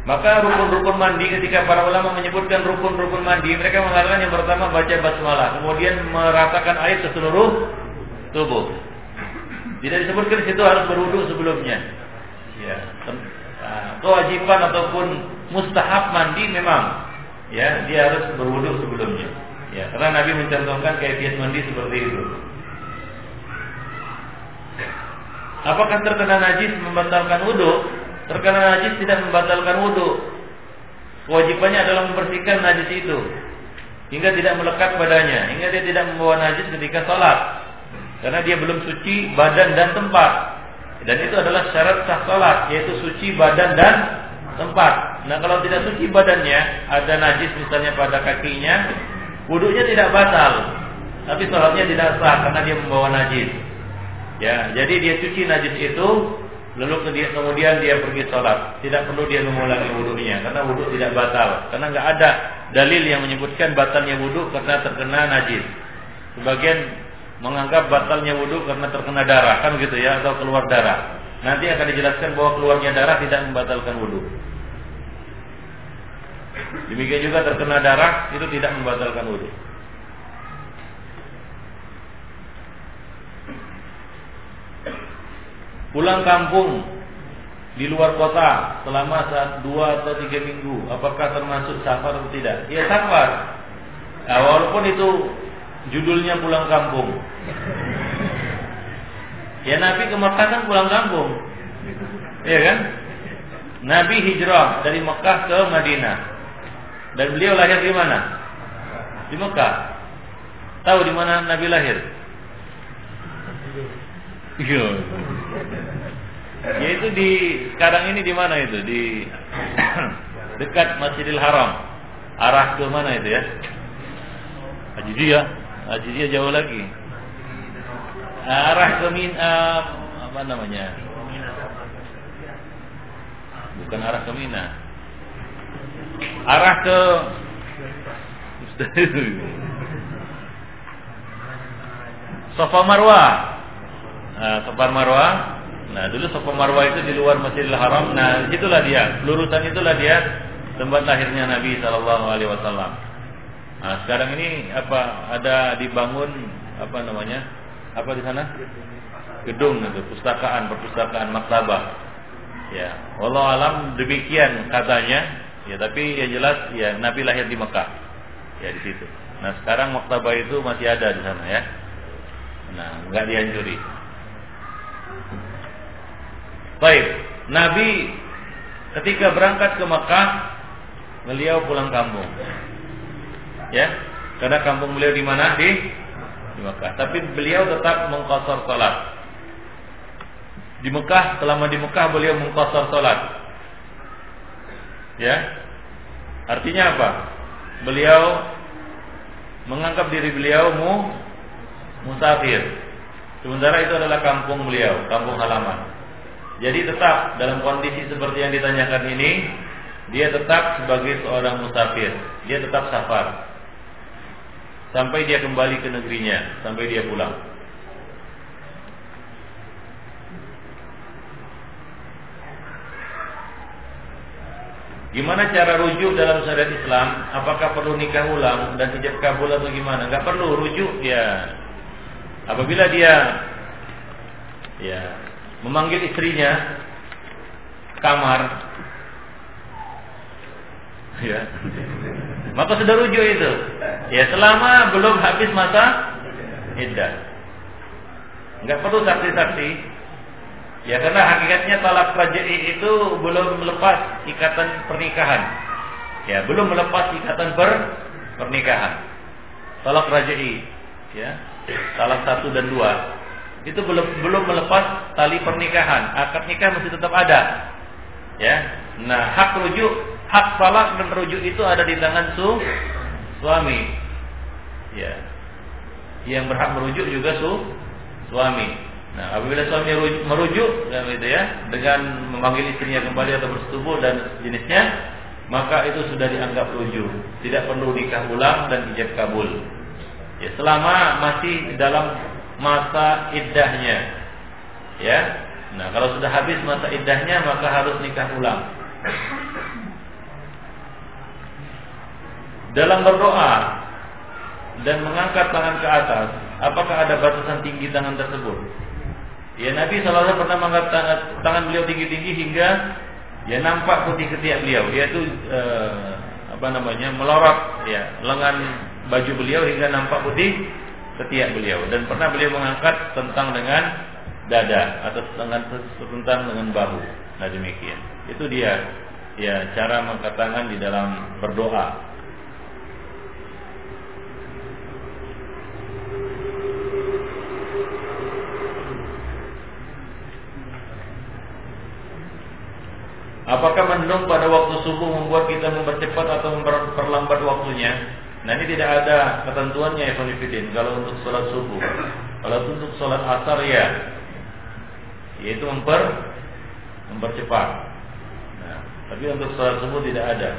[SPEAKER 1] Maka rukun-rukun mandi ketika para ulama menyebutkan rukun-rukun mandi, mereka mengatakan yang pertama baca basmalah, kemudian meratakan air ke seluruh tubuh. Tidak disebutkan situ harus berwudu sebelumnya. Ya, ah, kewajiban ataupun mustahab mandi memang ya dia harus berwudu sebelumnya. Ya, karena Nabi mencontohkan kaifiat mandi seperti itu. Apakah terkena najis membatalkan wudhu? Terkena najis tidak membatalkan wudhu. Kewajibannya adalah membersihkan najis itu hingga tidak melekat padanya, hingga dia tidak membawa najis ketika sholat, karena dia belum suci badan dan tempat. Dan itu adalah syarat sah sholat, yaitu suci badan dan tempat. Nah kalau tidak suci badannya, ada najis misalnya pada kakinya, wudhunya tidak batal, tapi sholatnya tidak sah karena dia membawa najis. Ya, jadi dia cuci najis itu Lalu kemudian dia pergi sholat, tidak perlu dia mengulangi wudhunya karena wudhu tidak batal. Karena nggak ada dalil yang menyebutkan batalnya wudhu karena terkena najis. Sebagian menganggap batalnya wudhu karena terkena darah, kan gitu ya, atau keluar darah. Nanti akan dijelaskan bahwa keluarnya darah tidak membatalkan wudhu. Demikian juga terkena darah itu tidak membatalkan wudhu. Pulang kampung di luar kota selama dua atau tiga minggu, apakah termasuk safar atau tidak? Ya safar. Nah, walaupun itu judulnya pulang kampung. Ya Nabi ke Mekah kan pulang kampung. Iya kan? Nabi hijrah dari Mekah ke Madinah. Dan beliau lahir di mana? Di Mekah. Tahu di mana Nabi lahir? Iya. *laughs* Yaitu di sekarang ini di mana itu? Di *coughs* dekat Masjidil Haram. Arah ke mana itu ya? Haji dia, jauh lagi. Arah ke Min uh, apa namanya? Bukan arah ke Mina. Arah ke *laughs* Safa Marwah. Nah, Safa Marwah Nah, dulu Safa Marwah itu di luar Masjidil Haram. Nah, itulah dia. Lurusan itulah dia tempat lahirnya Nabi Shallallahu alaihi wasallam. Nah, sekarang ini apa ada dibangun apa namanya? Apa di sana? Gedung itu, pustakaan, perpustakaan, maktabah. Ya, Allah alam demikian katanya. Ya, tapi yang jelas ya Nabi lahir di Mekah. Ya di situ. Nah, sekarang maktabah itu masih ada di sana ya. Nah, nggak dihancuri. Baik, Nabi ketika berangkat ke Mekah, beliau pulang kampung. Ya, karena kampung beliau di mana? Di di Mekah. Tapi beliau tetap mengkosor salat. Di Mekah, selama di Mekah beliau mengkosor salat. Ya. Artinya apa? Beliau menganggap diri beliau mu musafir. Sementara itu adalah kampung beliau, kampung halaman. Jadi tetap dalam kondisi seperti yang ditanyakan ini, dia tetap sebagai seorang musafir, dia tetap safar. Sampai dia kembali ke negerinya, sampai dia pulang. Gimana cara rujuk dalam syariat Islam? Apakah perlu nikah ulang dan hijab kabul atau gimana? Gak perlu rujuk ya. Apabila dia ya memanggil istrinya kamar ya maka sudah rujuk itu. Ya selama belum habis masa iddah. Nggak perlu saksi-saksi. Ya karena hakikatnya talak rajai itu belum melepas ikatan pernikahan. Ya belum melepas ikatan per pernikahan talak rajai ya salah satu dan dua itu belum belum melepas tali pernikahan. Akad nikah masih tetap ada. Ya. Nah, hak rujuk, hak talak dan rujuk itu ada di tangan su suami. Ya. Yang berhak merujuk juga su suami. Nah, apabila suami merujuk dan gitu ya, dengan memanggil istrinya kembali atau bersetubuh dan jenisnya, maka itu sudah dianggap rujuk. Tidak perlu nikah ulang dan ijab kabul. Ya, selama masih dalam masa iddahnya. Ya. Nah, kalau sudah habis masa iddahnya maka harus nikah ulang. Dalam berdoa dan mengangkat tangan ke atas, apakah ada batasan tinggi tangan tersebut? Ya Nabi SAW pernah mengangkat tangan, beliau tinggi-tinggi hingga ya nampak putih ketiak beliau yaitu eh, apa namanya melorot ya lengan baju beliau hingga nampak putih ketiak beliau. Dan pernah beliau mengangkat tentang dengan dada atau dengan tentang dengan bahu. Nah demikian. Itu dia ya cara mengangkat di dalam berdoa. Apakah mendung pada waktu subuh membuat kita mempercepat atau memperlambat waktunya? Nah ini tidak ada ketentuannya ya Fidin. Kalau untuk sholat subuh, kalau untuk sholat asar ya, yaitu memper mempercepat. Nah, tapi untuk sholat subuh tidak ada.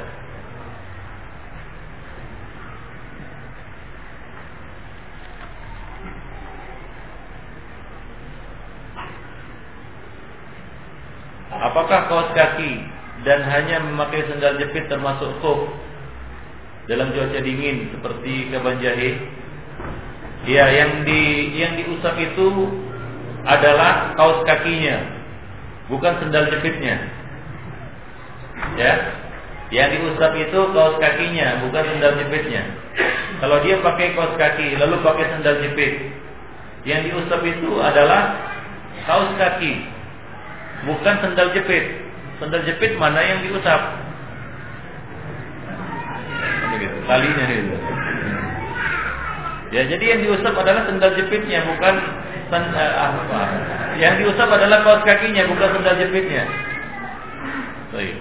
[SPEAKER 1] Apakah kaos kaki dan hanya memakai sendal jepit termasuk khuf dalam cuaca dingin seperti kaban jahe? Ya, yang di yang diusap itu adalah kaos kakinya, bukan sendal jepitnya. Ya. Yang diusap itu kaos kakinya, bukan sendal jepitnya. Kalau dia pakai kaos kaki lalu pakai sendal jepit, yang diusap itu adalah kaos kaki, bukan sendal jepit. Sendal jepit mana yang diusap? Talinya itu. Ya, jadi yang diusap adalah sendal jepitnya, bukan sen, uh, apa. Yang diusap adalah kaos kakinya, bukan sendal jepitnya. Baik.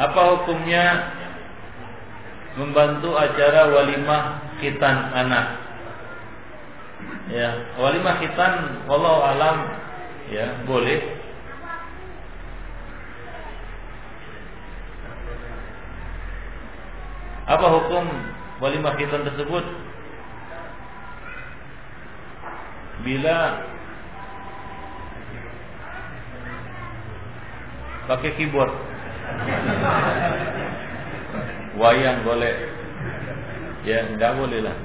[SPEAKER 1] Apa hukumnya membantu acara walimah khitan anak? Ya, walimah khitan wallahu alam ya, boleh. Apa hukum walimah khitan tersebut? Bila pakai keyboard *laughs* Wayang boleh. Ya, enggak boleh lah.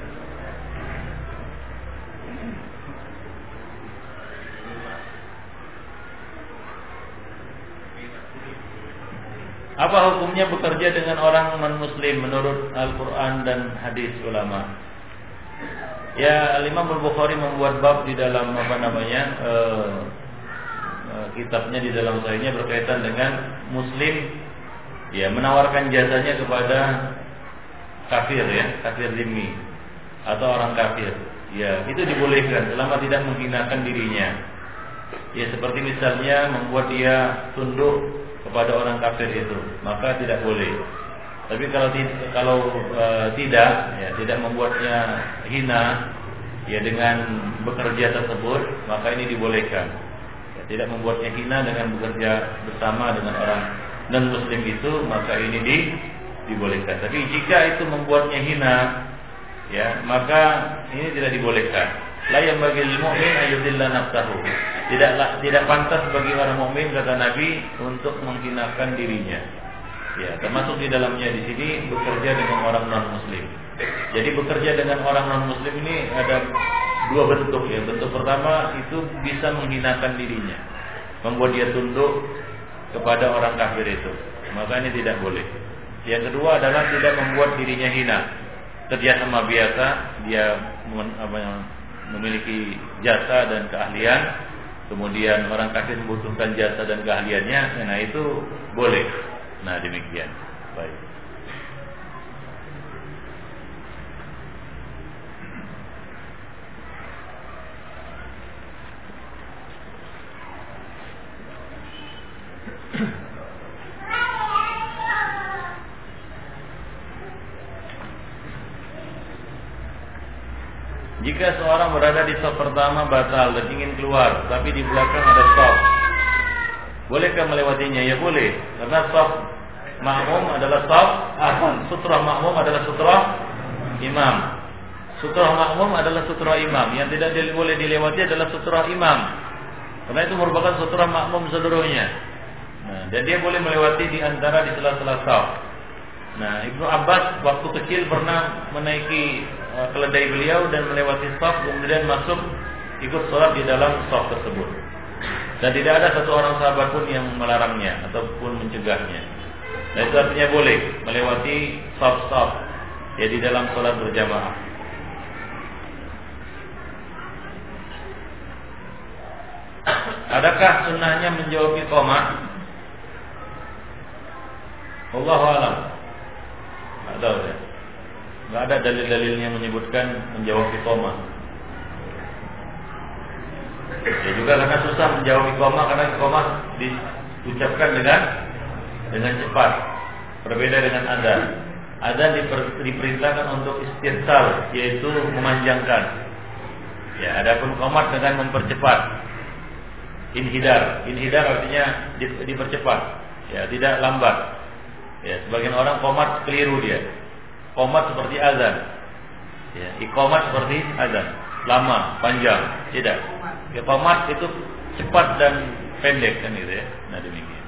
[SPEAKER 1] Apa hukumnya bekerja dengan orang non-muslim menurut Al-Quran dan hadis ulama? Ya, Imam Al-Bukhari membuat bab di dalam apa namanya uh, uh, kitabnya di dalam sahihnya berkaitan dengan muslim ya menawarkan jasanya kepada kafir ya, kafir zimmi atau orang kafir. Ya, itu dibolehkan selama tidak menghinakan dirinya. Ya seperti misalnya membuat dia tunduk kepada orang kafir itu, maka tidak boleh. Tapi kalau kalau e, tidak, ya tidak membuatnya hina, ya dengan bekerja tersebut, maka ini dibolehkan. Ya, tidak membuatnya hina dengan bekerja bersama dengan orang non muslim itu maka ini di, dibolehkan. Tapi jika itu membuatnya hina, ya maka ini tidak dibolehkan. La yang bagi mukmin ayudillah nafsahu. Tidak tidak pantas bagi orang mukmin kata Nabi untuk menghinakan dirinya. Ya, termasuk di dalamnya di sini bekerja dengan orang non muslim. Jadi bekerja dengan orang non muslim ini ada dua bentuk ya. Bentuk pertama itu bisa menghinakan dirinya, membuat dia tunduk kepada orang kafir itu. Maka ini tidak boleh. Yang kedua adalah tidak membuat dirinya hina. Kerja sama biasa, dia memiliki jasa dan keahlian. Kemudian orang kafir membutuhkan jasa dan keahliannya, nah itu boleh. Nah demikian. Baik. *clears throat* Jika seorang berada di stop pertama batal dan ingin keluar, tapi di belakang ada stop, bolehkah melewatinya? Ya boleh, karena stop makmum adalah stop apa? Sutra makmum adalah sutra imam. Sutra makmum adalah sutra imam. Yang tidak boleh dilewati adalah sutra imam. Karena itu merupakan sutra makmum seluruhnya. Nah, dan dia boleh melewati di antara di sela-sela stop. Nah, Ibnu Abbas waktu kecil pernah menaiki keledai beliau dan melewati staf kemudian masuk ikut sholat di dalam staf tersebut. Dan tidak ada satu orang sahabat pun yang melarangnya ataupun mencegahnya. Dan itu artinya boleh melewati staf-staf ya di dalam sholat berjamaah. Adakah sunnahnya menjawab iqamah? Allah alam. Tidak tahu ya. Tidak ada dalil-dalilnya menyebutkan menjawab iqamah. Ya juga karena susah menjawab iqamah karena iqamah diucapkan dengan dengan cepat. Berbeda dengan ada. Ada diper, diperintahkan untuk istirsal yaitu memanjangkan. Ya, adapun qomat dengan mempercepat. Inhidar, inhidar artinya dipercepat. Ya, tidak lambat. Ya, sebagian orang komat keliru dia. Komat seperti azan. Ya, ikomat seperti azan. Lama, panjang, tidak. Ya, komat itu cepat dan pendek kan gitu ya. Nah demikian.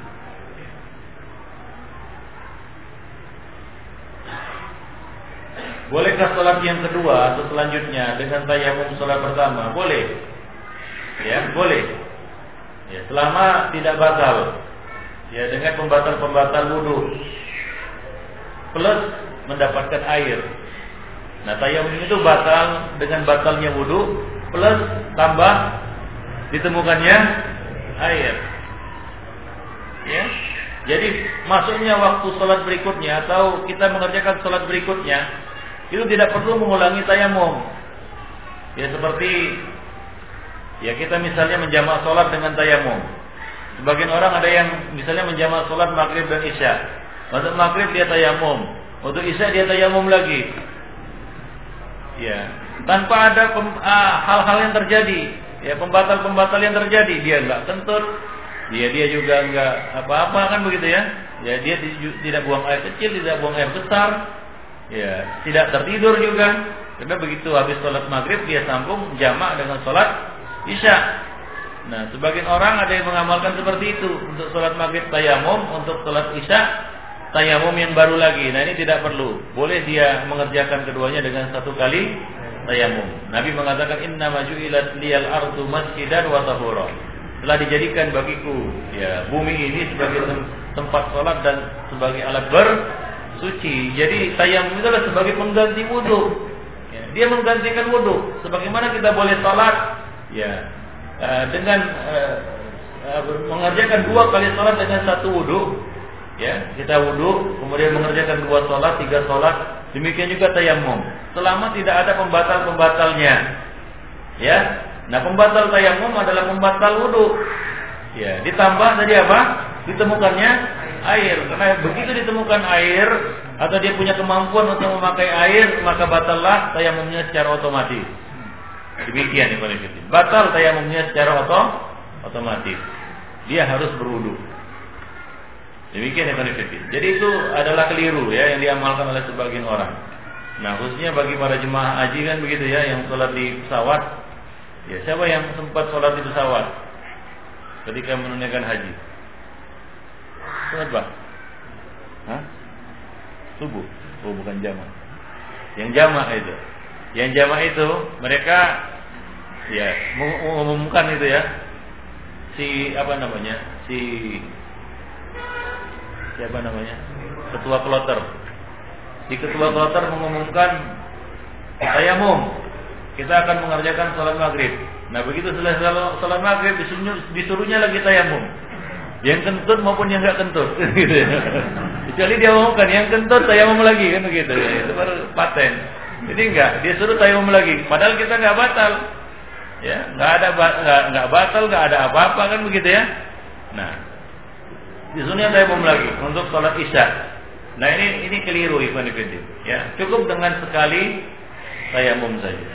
[SPEAKER 1] Bolehkah sholat yang kedua atau selanjutnya dengan tayamum sholat pertama? Boleh. Ya, boleh. Ya, selama tidak batal. Ya, dengan pembatal-pembatal wudhu plus mendapatkan air. Nah tayamum itu batal dengan batalnya wudhu plus tambah ditemukannya air. Ya. Jadi masuknya waktu sholat berikutnya atau kita mengerjakan sholat berikutnya itu tidak perlu mengulangi tayamum. Ya seperti ya kita misalnya menjamak sholat dengan tayamum. Sebagian orang ada yang misalnya menjamak sholat maghrib dan isya. Untuk maghrib dia tayamum, untuk isya dia tayamum lagi. Ya, tanpa ada hal-hal yang terjadi, ya pembatal-pembatal yang terjadi, dia enggak kentut, dia dia juga enggak apa-apa kan begitu ya. Ya dia tidak buang air kecil, tidak buang air besar, ya tidak tertidur juga. Karena begitu habis sholat maghrib dia sambung jamak dengan sholat isya. Nah, sebagian orang ada yang mengamalkan seperti itu untuk sholat maghrib tayamum, untuk sholat isya tayamum yang baru lagi. Nah ini tidak perlu. Boleh dia mengerjakan keduanya dengan satu kali tayamum. Nabi mengatakan inna maju'ilat liyal ardu masjidan wa tahura. Telah dijadikan bagiku ya bumi ini sebagai tempat sholat dan sebagai alat bersuci. Jadi tayamum itu adalah sebagai pengganti wudhu. Ya, dia menggantikan wudhu. Sebagaimana kita boleh sholat ya uh, dengan uh, uh, mengerjakan dua kali sholat dengan satu wudhu ya kita wudhu kemudian mengerjakan dua sholat tiga sholat demikian juga tayamum selama tidak ada pembatal pembatalnya ya nah pembatal tayamum adalah pembatal wudhu. Ya ditambah tadi apa? Ditemukannya air. Karena begitu ditemukan air atau dia punya kemampuan untuk memakai air maka batallah tayamumnya secara otomatis. Demikian Ibn batal tayamumnya secara otomatis. Dia harus berwudhu Demikian yang Jadi itu adalah keliru ya yang diamalkan oleh sebagian orang. Nah khususnya bagi para jemaah haji kan begitu ya yang sholat di pesawat. Ya siapa yang sempat sholat di pesawat ketika menunaikan haji? Sholat bah? Hah? Subuh? Oh bukan jamaah. Yang jamaah itu. Yang jamaah itu mereka ya mengumumkan itu ya si apa namanya si siapa namanya? Ketua kloter. Di ketua kloter mengumumkan tayamum. Kita akan mengerjakan sholat maghrib. Nah begitu selesai sholat maghrib disuruhnya lagi tayamum. Yang kentut maupun yang nggak kentut. *laughs* Gitu ya. Kecuali dia umumkan yang kentut tayamum lagi kan begitu. Ya, itu baru paten. Jadi enggak, dia suruh tayamum lagi. Padahal kita enggak batal. Ya, enggak ada enggak batal, enggak ada apa-apa kan begitu ya. Nah, di disuruhnya tayamum lagi untuk sholat isya. Nah ini ini keliru Ibn Ibn Ya, cukup dengan sekali tayamum saja.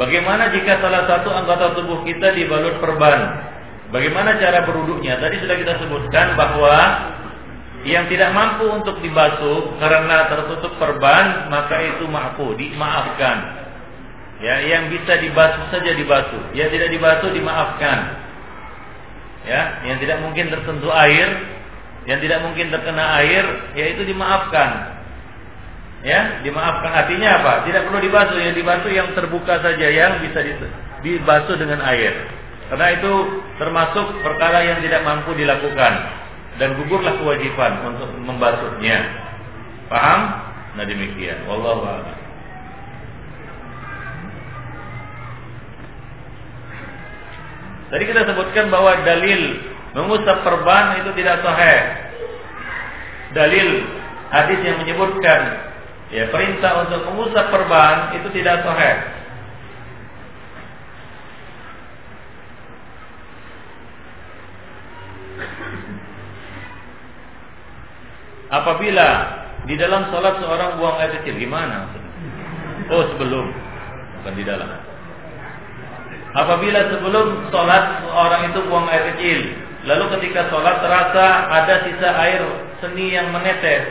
[SPEAKER 1] Bagaimana jika salah satu anggota tubuh kita dibalut perban? Bagaimana cara beruduknya? Tadi sudah kita sebutkan bahwa yang tidak mampu untuk dibasuh karena tertutup perban, maka itu maafu, dimaafkan. Ya, yang bisa dibasuh saja dibasuh. Yang tidak dibasuh dimaafkan. Ya, yang tidak mungkin tersentuh air, yang tidak mungkin terkena air, yaitu dimaafkan. Ya, dimaafkan artinya apa? Tidak perlu dibasuh, yang dibasuh yang terbuka saja yang bisa dibasuh dengan air. Karena itu termasuk perkara yang tidak mampu dilakukan dan gugurlah kewajiban untuk membasuhnya. Paham? Nah demikian. Wallahu a'lam. Tadi kita sebutkan bahwa dalil mengusap perban itu tidak sahih. Dalil hadis yang menyebutkan Ya, perintah untuk mengusap perban itu tidak sahih. Apabila di dalam sholat seorang buang air kecil, gimana? Oh sebelum, bukan di dalam. Apabila sebelum sholat seorang itu buang air kecil, lalu ketika sholat terasa ada sisa air seni yang menetes,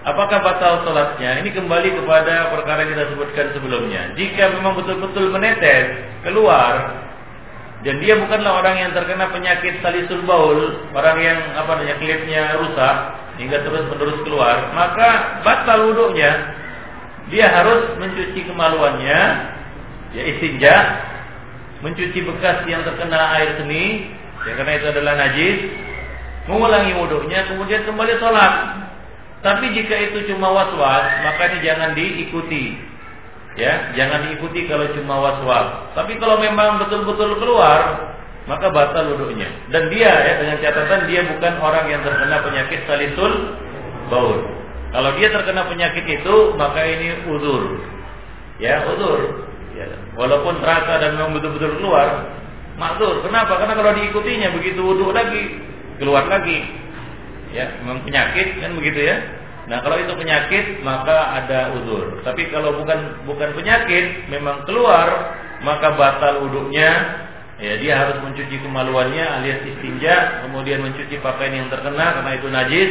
[SPEAKER 1] Apakah batal sholatnya? Ini kembali kepada perkara yang kita sebutkan sebelumnya. Jika memang betul-betul menetes keluar dan dia bukanlah orang yang terkena penyakit salisul baul, orang yang apa namanya klipnya rusak hingga terus menerus keluar, maka batal wudhunya. Dia harus mencuci kemaluannya, ya istinja, mencuci bekas yang terkena air seni, ya karena itu adalah najis, mengulangi wudhunya, kemudian kembali sholat. Tapi jika itu cuma was-was, maka ini jangan diikuti. Ya, jangan diikuti kalau cuma was-was. Tapi kalau memang betul-betul keluar, maka batal wudhunya. Dan dia ya dengan catatan dia bukan orang yang terkena penyakit salisul baul. Kalau dia terkena penyakit itu, maka ini uzur. Ya, uzur. Ya, walaupun terasa dan memang betul-betul keluar, makzur. Kenapa? Karena kalau diikutinya begitu wudhu lagi, keluar lagi ya memang penyakit kan begitu ya nah kalau itu penyakit maka ada uzur tapi kalau bukan bukan penyakit memang keluar maka batal uduknya ya dia harus mencuci kemaluannya alias istinja kemudian mencuci pakaian yang terkena karena itu najis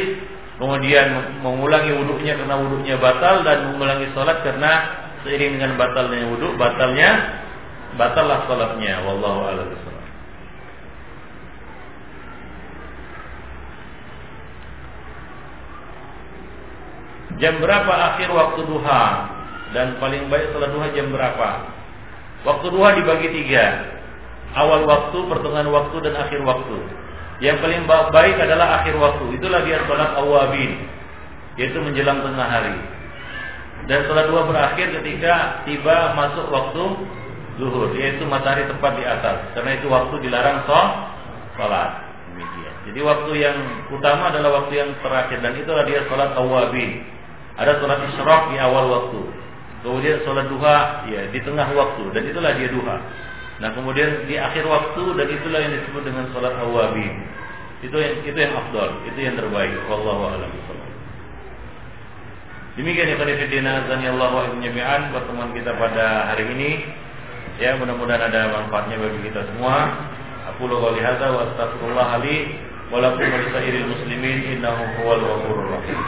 [SPEAKER 1] kemudian mengulangi wuduknya karena wuduknya batal dan mengulangi sholat karena seiring dengan batalnya wuduk batalnya batallah sholatnya wallahu a'lam Jam berapa akhir waktu duha dan paling baik setelah duha jam berapa? Waktu duha dibagi tiga. Awal waktu, pertengahan waktu dan akhir waktu. Yang paling baik adalah akhir waktu. Itulah dia sholat awabin, yaitu menjelang tengah hari. Dan sholat duha berakhir ketika tiba masuk waktu zuhur, yaitu matahari tepat di atas. Karena itu waktu dilarang sholat. Jadi waktu yang utama adalah waktu yang terakhir dan itulah dia sholat awabin. Ada sholat isyraq di awal waktu. Kemudian sholat duha ya di tengah waktu dan itulah dia duha. Nah kemudian di akhir waktu dan itulah yang disebut dengan sholat awabin. Itu yang itu yang afdal, itu yang terbaik. Wallahu a'lam Demikian ya kadifidina Allah wa jami'an pertemuan kita pada hari ini. Ya mudah-mudahan ada manfaatnya bagi kita semua. Aku qouli hadza wa astaghfirullah li wa lakum wa muslimin innahu huwal ghafurur rahim.